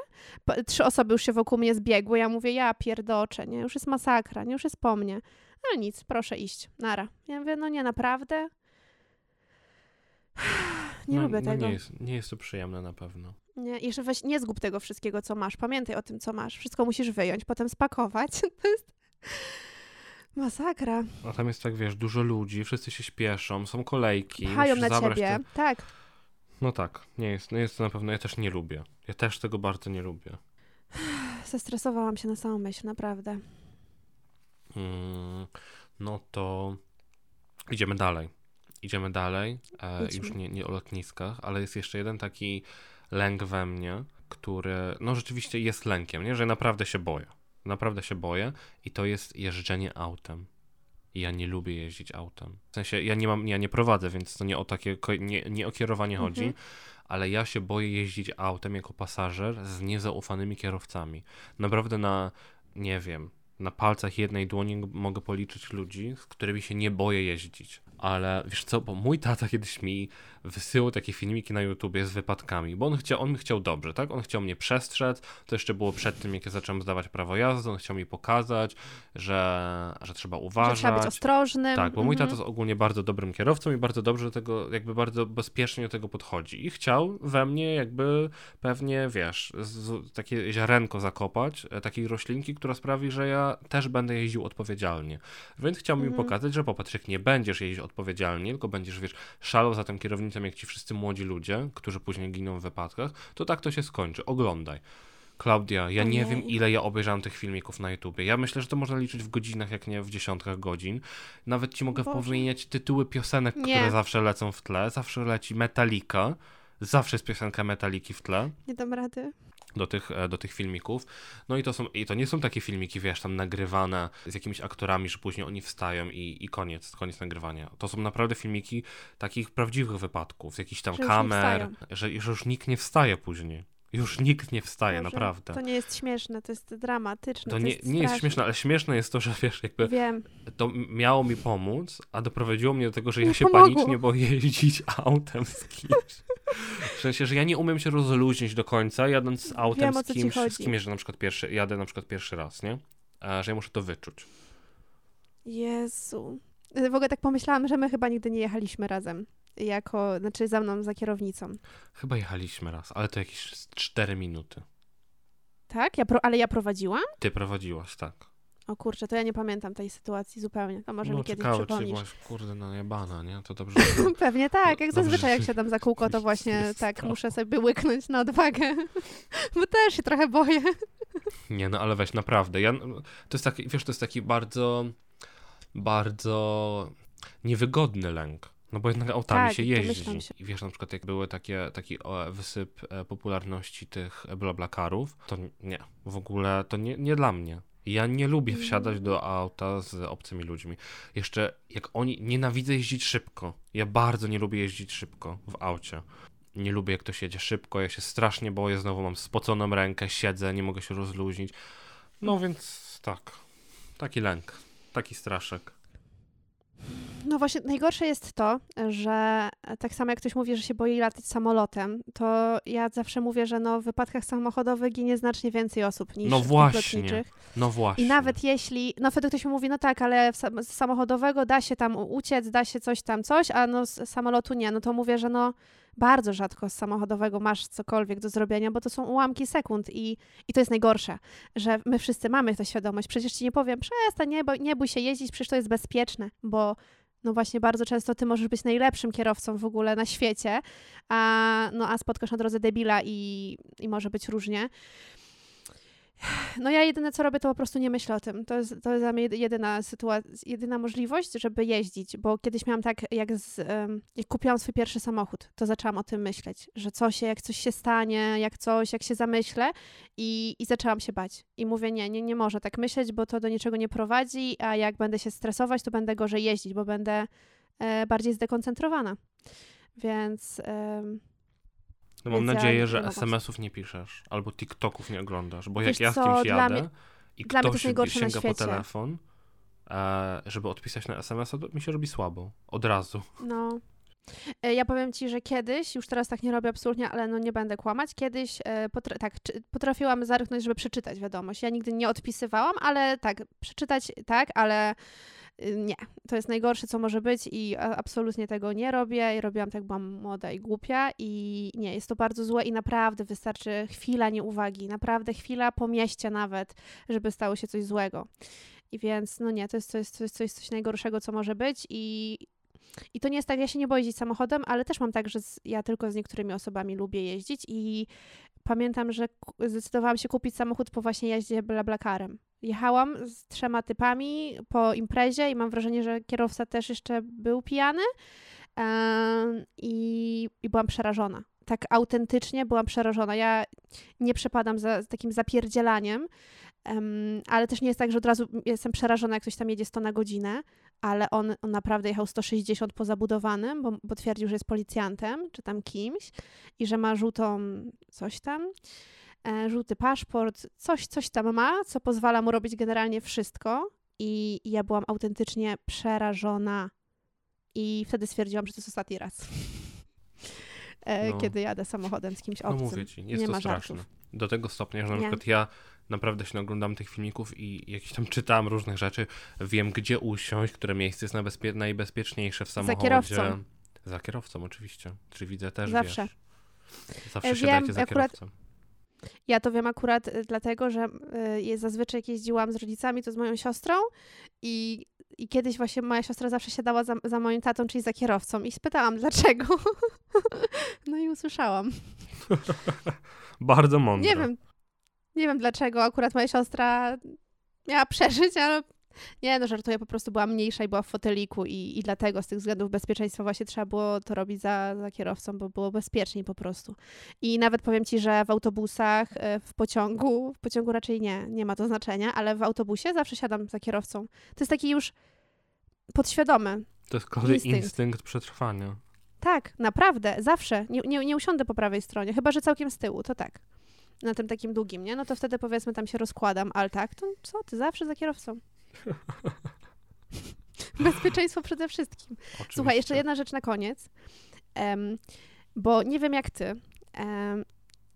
Trzy osoby już się wokół mnie zbiegły. Ja mówię, ja pierdoczę, nie? Już jest masakra, nie? Już jest po mnie. Ale nic, proszę iść. Nara. Ja mówię, no nie, naprawdę? Nie no, lubię no tego. Nie jest, nie jest to przyjemne na pewno. Nie, jeszcze weź, nie zgub tego wszystkiego, co masz. Pamiętaj o tym, co masz. Wszystko musisz wyjąć, potem spakować. To jest masakra. A tam jest tak, wiesz, dużo ludzi, wszyscy się śpieszą, są kolejki. Pchają na ciebie. Te... Tak. No tak, nie jest, nie jest to na pewno, ja też nie lubię. Ja też tego bardzo nie lubię. Zestresowałam się na samą myśl, naprawdę. Mm, no to idziemy dalej. Idziemy dalej. E, już nie, nie o lotniskach, ale jest jeszcze jeden taki lęk we mnie, który no rzeczywiście jest lękiem, nie? że naprawdę się boję. Naprawdę się boję i to jest jeżdżenie autem. I ja nie lubię jeździć autem. W sensie, ja nie mam, ja nie prowadzę, więc to nie o takie, nie, nie o kierowanie Mhm. chodzi, ale ja się boję jeździć autem jako pasażer z niezaufanymi kierowcami. Naprawdę na, nie wiem, na palcach jednej dłoni mogę policzyć ludzi, z którymi się nie boję jeździć. Ale wiesz co, bo mój tata kiedyś mi wysyłał takie filmiki na YouTubie z wypadkami, bo on chciał, on mi chciał dobrze, tak? On chciał mnie przestrzec, to jeszcze było przed tym, jak ja zacząłem zdawać prawo jazdy, on chciał mi pokazać, że, że trzeba Że uważać. trzeba być ostrożnym. Tak, bo mój Mhm. tata jest ogólnie bardzo dobrym kierowcą i bardzo dobrze do tego, jakby bardzo bezpiecznie do tego podchodzi. I chciał we mnie jakby pewnie, wiesz, z, takie ziarenko zakopać, e, takiej roślinki, która sprawi, że ja też będę jeździł odpowiedzialnie. Więc chciał mi Mhm. pokazać, że popatrz, jak nie będziesz jeździć odpowiedzialnie, tylko będziesz, wiesz, szalał za tą kierownicą jak ci wszyscy młodzi ludzie, którzy później giną w wypadkach, to tak to się skończy. Oglądaj. Klaudia, ja nie Ojej. wiem, ile ja obejrzałem tych filmików na YouTubie. Ja myślę, że to można liczyć w godzinach, jak nie w dziesiątkach godzin. Nawet ci mogę Boże. powiedzieć tytuły piosenek, Nie. które zawsze lecą w tle. Zawsze leci Metallica. Zawsze jest piosenka Metaliki w tle Nie dam rady. do tych, e, do tych filmików. No i to są, i to nie są takie filmiki, wiesz, tam nagrywane z jakimiś aktorami, że później oni wstają i, i koniec, koniec nagrywania. To są naprawdę filmiki takich prawdziwych wypadków, z jakichś tam Że kamer, że, że już nikt nie wstaje później. Już nikt nie wstaje, Boże, naprawdę. To nie jest śmieszne, to jest dramatyczne. To To, nie, jest nie jest śmieszne, ale śmieszne jest to, że wiesz, jakby Wiem. to miało mi pomóc, a doprowadziło mnie do tego, że ja Nie się pomogło. panicznie boję jeździć autem z kimś. W sensie, że ja nie umiem się rozluźnić do końca, jadąc z autem Wiem, z kimś, z chodzi. kim jeżdżę na przykład pierwszy, jadę na przykład pierwszy raz, nie? A, że ja muszę to wyczuć. Jezu. W ogóle tak pomyślałam, że my chyba nigdy nie jechaliśmy razem. Jako, znaczy za mną, za kierownicą. Chyba jechaliśmy raz, ale to jakieś 4 minuty. Tak? Ja pro, ale ja prowadziłam? Ty prowadziłaś, tak. O kurczę, to ja nie pamiętam tej sytuacji zupełnie. To może no mi kiedyś ciekawe, przypomnisz. byłaś, kurde, no jebana, nie? To dobrze. Pewnie tak, jak Dobrze, zazwyczaj jak siadam za kółko, to właśnie tak muszę sobie łyknąć na odwagę. Bo też się trochę boję. Nie, no ale weź, naprawdę. Ja, to jest taki, wiesz, to jest taki bardzo, bardzo niewygodny lęk. No bo jednak autami Tak, się jeździ. się. I wiesz, na przykład jak były takie, taki wysyp e, popularności tych blablakarów, to nie, w ogóle to nie, nie dla mnie. Ja nie lubię Mm. wsiadać do auta z obcymi ludźmi. Jeszcze jak oni, nienawidzę jeździć szybko. Ja bardzo nie lubię jeździć szybko w aucie. Nie lubię jak ktoś jedzie szybko, ja się strasznie boję, znowu mam spoconą rękę, siedzę, nie mogę się rozluźnić. No więc tak, taki lęk, taki straszek. No właśnie, najgorsze jest to, że tak samo jak ktoś mówi, że się boi latać samolotem, to ja zawsze mówię, że no w wypadkach samochodowych ginie znacznie więcej osób niż No właśnie, lotniczych. No właśnie. I nawet jeśli, no wtedy ktoś mi mówi, no tak, ale z samochodowego da się tam uciec, da się coś tam, coś, a no z samolotu nie, no to mówię, że no bardzo rzadko z samochodowego masz cokolwiek do zrobienia, bo to są ułamki sekund i, i to jest najgorsze, że my wszyscy mamy tę świadomość. Przecież ci nie powiem, przestań, nie, bo, nie bój się jeździć, przecież to jest bezpieczne, bo no właśnie bardzo często ty możesz być najlepszym kierowcą w ogóle na świecie, a, no, a spotkasz na drodze debila i, i może być różnie. No ja jedyne co robię, to po prostu nie myślę o tym. To jest, to jest dla mnie jedy- jedyna sytuacja, jedyna możliwość, żeby jeździć, bo kiedyś miałam tak, jak, z, jak kupiłam swój pierwszy samochód, to zaczęłam o tym myśleć, że co się, jak coś się stanie, jak coś, jak się zamyślę i, i zaczęłam się bać. I mówię, nie, nie, nie może tak myśleć, bo to do niczego nie prowadzi, a jak będę się stresować, to będę gorzej jeździć, bo będę e, bardziej zdekoncentrowana. Więc... No mam nadzieję, że. SMS-ów nie piszesz, albo TikToków nie oglądasz, bo Wiesz jak ja z kimś jadę mnie- i ktoś sięga po telefon, e, żeby odpisać na SMS-a, to mi się robi słabo. Od razu. No. E, Ja powiem ci, że kiedyś, już teraz tak nie robię absolutnie, ale no nie będę kłamać, kiedyś e, potra- tak, potrafiłam zerknąć, żeby przeczytać wiadomość. Ja nigdy nie odpisywałam, ale tak, przeczytać tak, ale nie. To jest najgorsze, co może być i absolutnie tego nie robię. I robiłam tak, byłam młoda i głupia i nie, jest to bardzo złe i naprawdę wystarczy chwila nieuwagi, naprawdę chwila po mieście nawet, żeby stało się coś złego. I więc, no nie, to jest, to jest, jest coś, najgorszego, co może być i i to nie jest tak, ja się nie boję jeździć samochodem, ale też mam tak, że z, ja tylko z niektórymi osobami lubię jeździć i pamiętam, że zdecydowałam się kupić samochód po właśnie jeździe blablakarem. Jechałam z trzema typami po imprezie i mam wrażenie, że kierowca też jeszcze był pijany i, i byłam przerażona. Tak autentycznie byłam przerażona. Ja nie przepadam za, za takim zapierdzielaniem, Um, ale też nie jest tak, że od razu jestem przerażona, jak ktoś tam jedzie 100 na godzinę, ale on, on naprawdę jechał 160 po zabudowanym, bo, bo twierdził, że jest policjantem, czy tam kimś i że ma żółtą coś tam, żółty paszport, coś, coś tam ma, co pozwala mu robić generalnie wszystko i, ja byłam autentycznie przerażona i wtedy stwierdziłam, że to jest ostatni raz. E, No. Kiedy jadę samochodem z kimś No obcym. mówię ci, jest nie to straszne. żartów. Do tego stopnia, że na Nie. przykład ja naprawdę się oglądam tych filmików i jakieś tam czytam różnych rzeczy, wiem gdzie usiąść, które miejsce jest najbezpie- najbezpieczniejsze w samochodzie. kierowcą. Za kierowcą oczywiście. Czy widzę też, Zawsze. Wiesz. Zawsze E, się wiem, dajcie za akurat- kierowcą. Ja to wiem akurat y, dlatego, że y, zazwyczaj jak jeździłam z rodzicami, to z moją siostrą i, i kiedyś właśnie moja siostra zawsze siadała za, za moim tatą, czyli za kierowcą i spytałam dlaczego. no i usłyszałam. Bardzo mądre. Nie wiem, nie wiem dlaczego akurat moja siostra miała przeżyć, ale nie no, żartuję, po prostu była mniejsza i była w foteliku i, i dlatego z tych względów bezpieczeństwa właśnie trzeba było to robić za, za kierowcą, bo było bezpieczniej po prostu. I nawet powiem Ci, że w autobusach, e, w pociągu, w pociągu raczej nie, nie ma to znaczenia, ale w autobusie zawsze siadam za kierowcą. To jest taki już podświadomy. To jest kolejny instynkt. instynkt przetrwania. Tak, naprawdę, zawsze. Nie, nie, nie usiądę po prawej stronie, chyba że całkiem z tyłu, to tak. Na tym takim długim, nie? No to wtedy powiedzmy tam się rozkładam, ale tak, to co ty, zawsze za kierowcą. Bezpieczeństwo przede wszystkim. Oczywiście. Słuchaj, jeszcze jedna rzecz na koniec, em, bo nie wiem jak ty. em,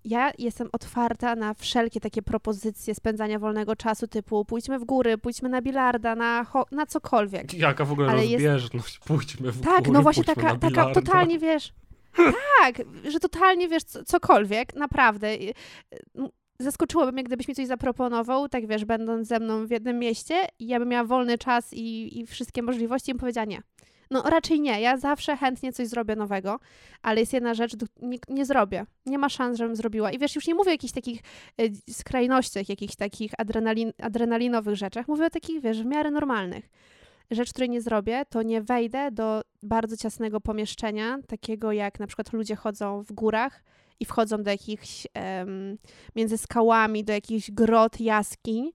ja jestem otwarta na wszelkie takie propozycje spędzania wolnego czasu, typu pójdźmy w góry, pójdźmy na bilarda, na, na cokolwiek. Jaka w ogóle Ale jest- rozbieżność? Pójdźmy w Tak, góry, no właśnie taka, taka totalnie wiesz. Tak, że totalnie wiesz co, cokolwiek, naprawdę. Zaskoczyłoby mnie, gdybyś mi coś zaproponował, tak wiesz, będąc ze mną w jednym mieście, ja bym miała wolny czas i, i wszystkie możliwości i bym powiedziała nie. No raczej nie, ja zawsze chętnie coś zrobię nowego, ale jest jedna rzecz, nie, nie zrobię. Nie ma szans, żebym zrobiła. I wiesz, już nie mówię o jakichś takich y, skrajnościach, jakichś takich adrenalin, adrenalinowych rzeczach, mówię o takich, wiesz, w miarę normalnych rzecz, której nie zrobię, to nie wejdę do bardzo ciasnego pomieszczenia, takiego jak na przykład ludzie chodzą w górach i wchodzą do jakichś, em, między skałami, do jakichś grot, jaskiń.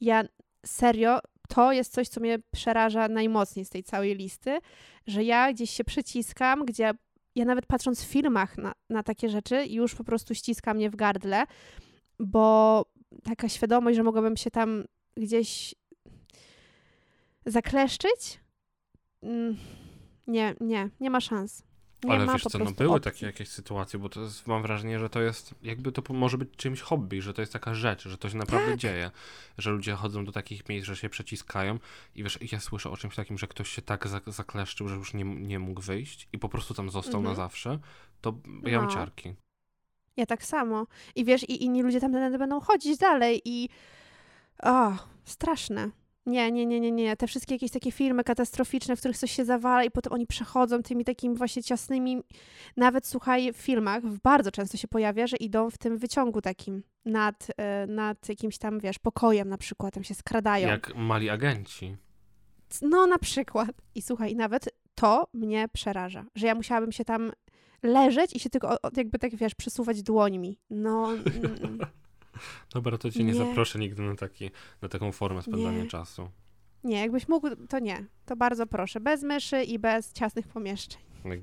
Ja serio, to jest coś, co mnie przeraża najmocniej z tej całej listy, że ja gdzieś się przyciskam, gdzie ja nawet patrząc w filmach na, na takie rzeczy, już po prostu ściska mnie w gardle, bo taka świadomość, że mogłabym się tam gdzieś zakleszczyć? Mm, Nie, nie, nie ma szans. Nie Ale ma wiesz co, no były opcji. takie jakieś sytuacje, bo to jest, mam wrażenie, że to jest, jakby to może być czymś hobby, że to jest taka rzecz, że to się naprawdę Tak. dzieje, że ludzie chodzą do takich miejsc, że się przeciskają i wiesz, ja słyszę o czymś takim, że ktoś się tak zak- zakleszczył, że już nie, nie mógł wyjść i po prostu tam został na Mhm. zawsze, to ja No. ciarki. Ja tak samo. I wiesz, i inni ludzie tam będą chodzić dalej i... O, straszne. Nie, nie, nie, nie, nie. Te wszystkie jakieś takie filmy katastroficzne, w których coś się zawala i potem oni przechodzą tymi takimi właśnie ciasnymi... Nawet, słuchaj, w filmach bardzo często się pojawia, że idą w tym wyciągu takim nad, e, nad jakimś tam, wiesz, pokojem na przykład, tam się skradają. Jak mali agenci. No, na przykład. I słuchaj, nawet to mnie przeraża, że ja musiałabym się tam leżeć i się tylko jakby tak, wiesz, przesuwać dłońmi. No, mm, mm. Dobra, to cię nie, Nie. zaproszę nigdy na, taki, na taką formę spędzania Nie. czasu. nie, jakbyś mógł, to nie. To bardzo proszę. Bez myszy i bez ciasnych pomieszczeń.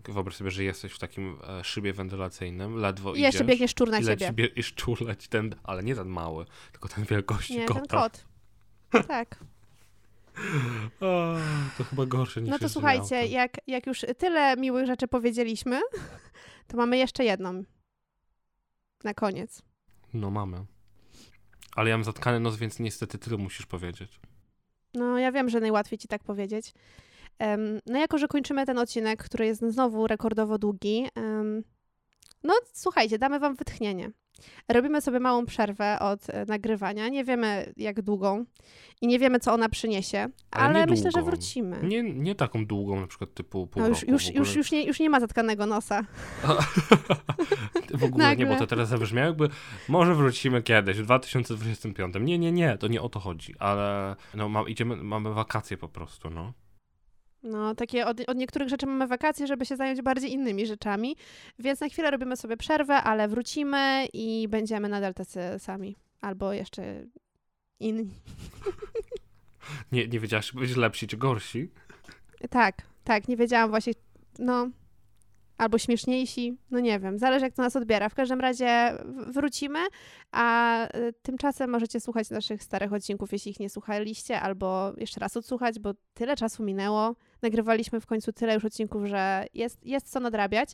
Wyobraź sobie, że jesteś w takim e, szybie wentylacyjnym, ledwo I jeszcze biegnie szczur na i ciebie. bie- i szczur leci ten, ale nie ten mały, tylko ten wielkości Nie, kota. ten kot. Tak. A, to chyba gorsze niż No to słuchajcie, jak, jak już tyle miłych rzeczy powiedzieliśmy, to mamy jeszcze jedną. Na koniec. No mamy. Ale ja mam zatkany nos, więc niestety ty musisz powiedzieć. No, ja wiem, że najłatwiej ci tak powiedzieć. Em, no, jako że kończymy ten odcinek, który jest znowu rekordowo długi, em, no słuchajcie, damy wam wytchnienie. Robimy sobie małą przerwę od e, nagrywania. Nie wiemy, jak długą i nie wiemy, co ona przyniesie, Ale ale, myślę, że wrócimy. Nie, nie taką długą, na przykład typu pół no, już, roku. już, już, już, nie, już nie ma zatkanego nosa. w ogóle nie, bo Nagle. to teraz zabrzmiało jakby może wrócimy kiedyś, w 2025. Nie, nie, nie, to nie o to chodzi, ale no ma, idziemy, mamy wakacje po prostu, no. No, takie od, od niektórych rzeczy mamy wakacje, żeby się zająć bardziej innymi rzeczami, więc na chwilę robimy sobie przerwę, ale wrócimy i będziemy nadal tacy sami. Albo jeszcze inni. Nie, nie wiedziałaś, czy być lepsi czy gorsi. Tak, tak, nie wiedziałam właśnie, no, albo śmieszniejsi, no nie wiem, zależy jak to nas odbiera. W każdym razie wrócimy, a y, tymczasem możecie słuchać naszych starych odcinków, jeśli ich nie słuchaliście, albo jeszcze raz odsłuchać, bo tyle czasu minęło. Nagrywaliśmy w końcu tyle już odcinków, że jest, jest co nadrabiać.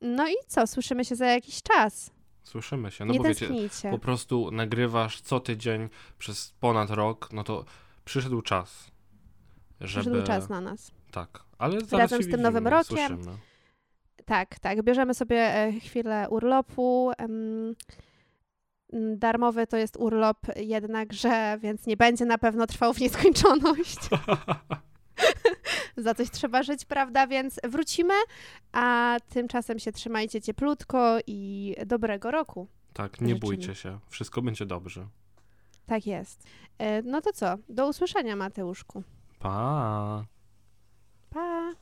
No i co, słyszymy się za jakiś czas. Słyszymy się. No nie bo wiecie, tęsknijcie. po prostu nagrywasz co tydzień przez ponad rok, no to przyszedł czas, żeby... Przyszedł czas na nas. Tak, ale zaraz Razem się z tym nowym widzimy, rokiem. Słyszymy. Tak, tak. Bierzemy sobie e, chwilę urlopu. em, m, Darmowy to jest urlop jednakże, więc nie będzie na pewno trwał w nieskończoność. Za coś trzeba żyć, prawda? Więc wrócimy, a tymczasem się trzymajcie cieplutko i dobrego roku. tak, nie Życzymy. bójcie się. Wszystko będzie dobrze. Tak jest. E, No to co? Do usłyszenia, Mateuszku. Pa! Pa!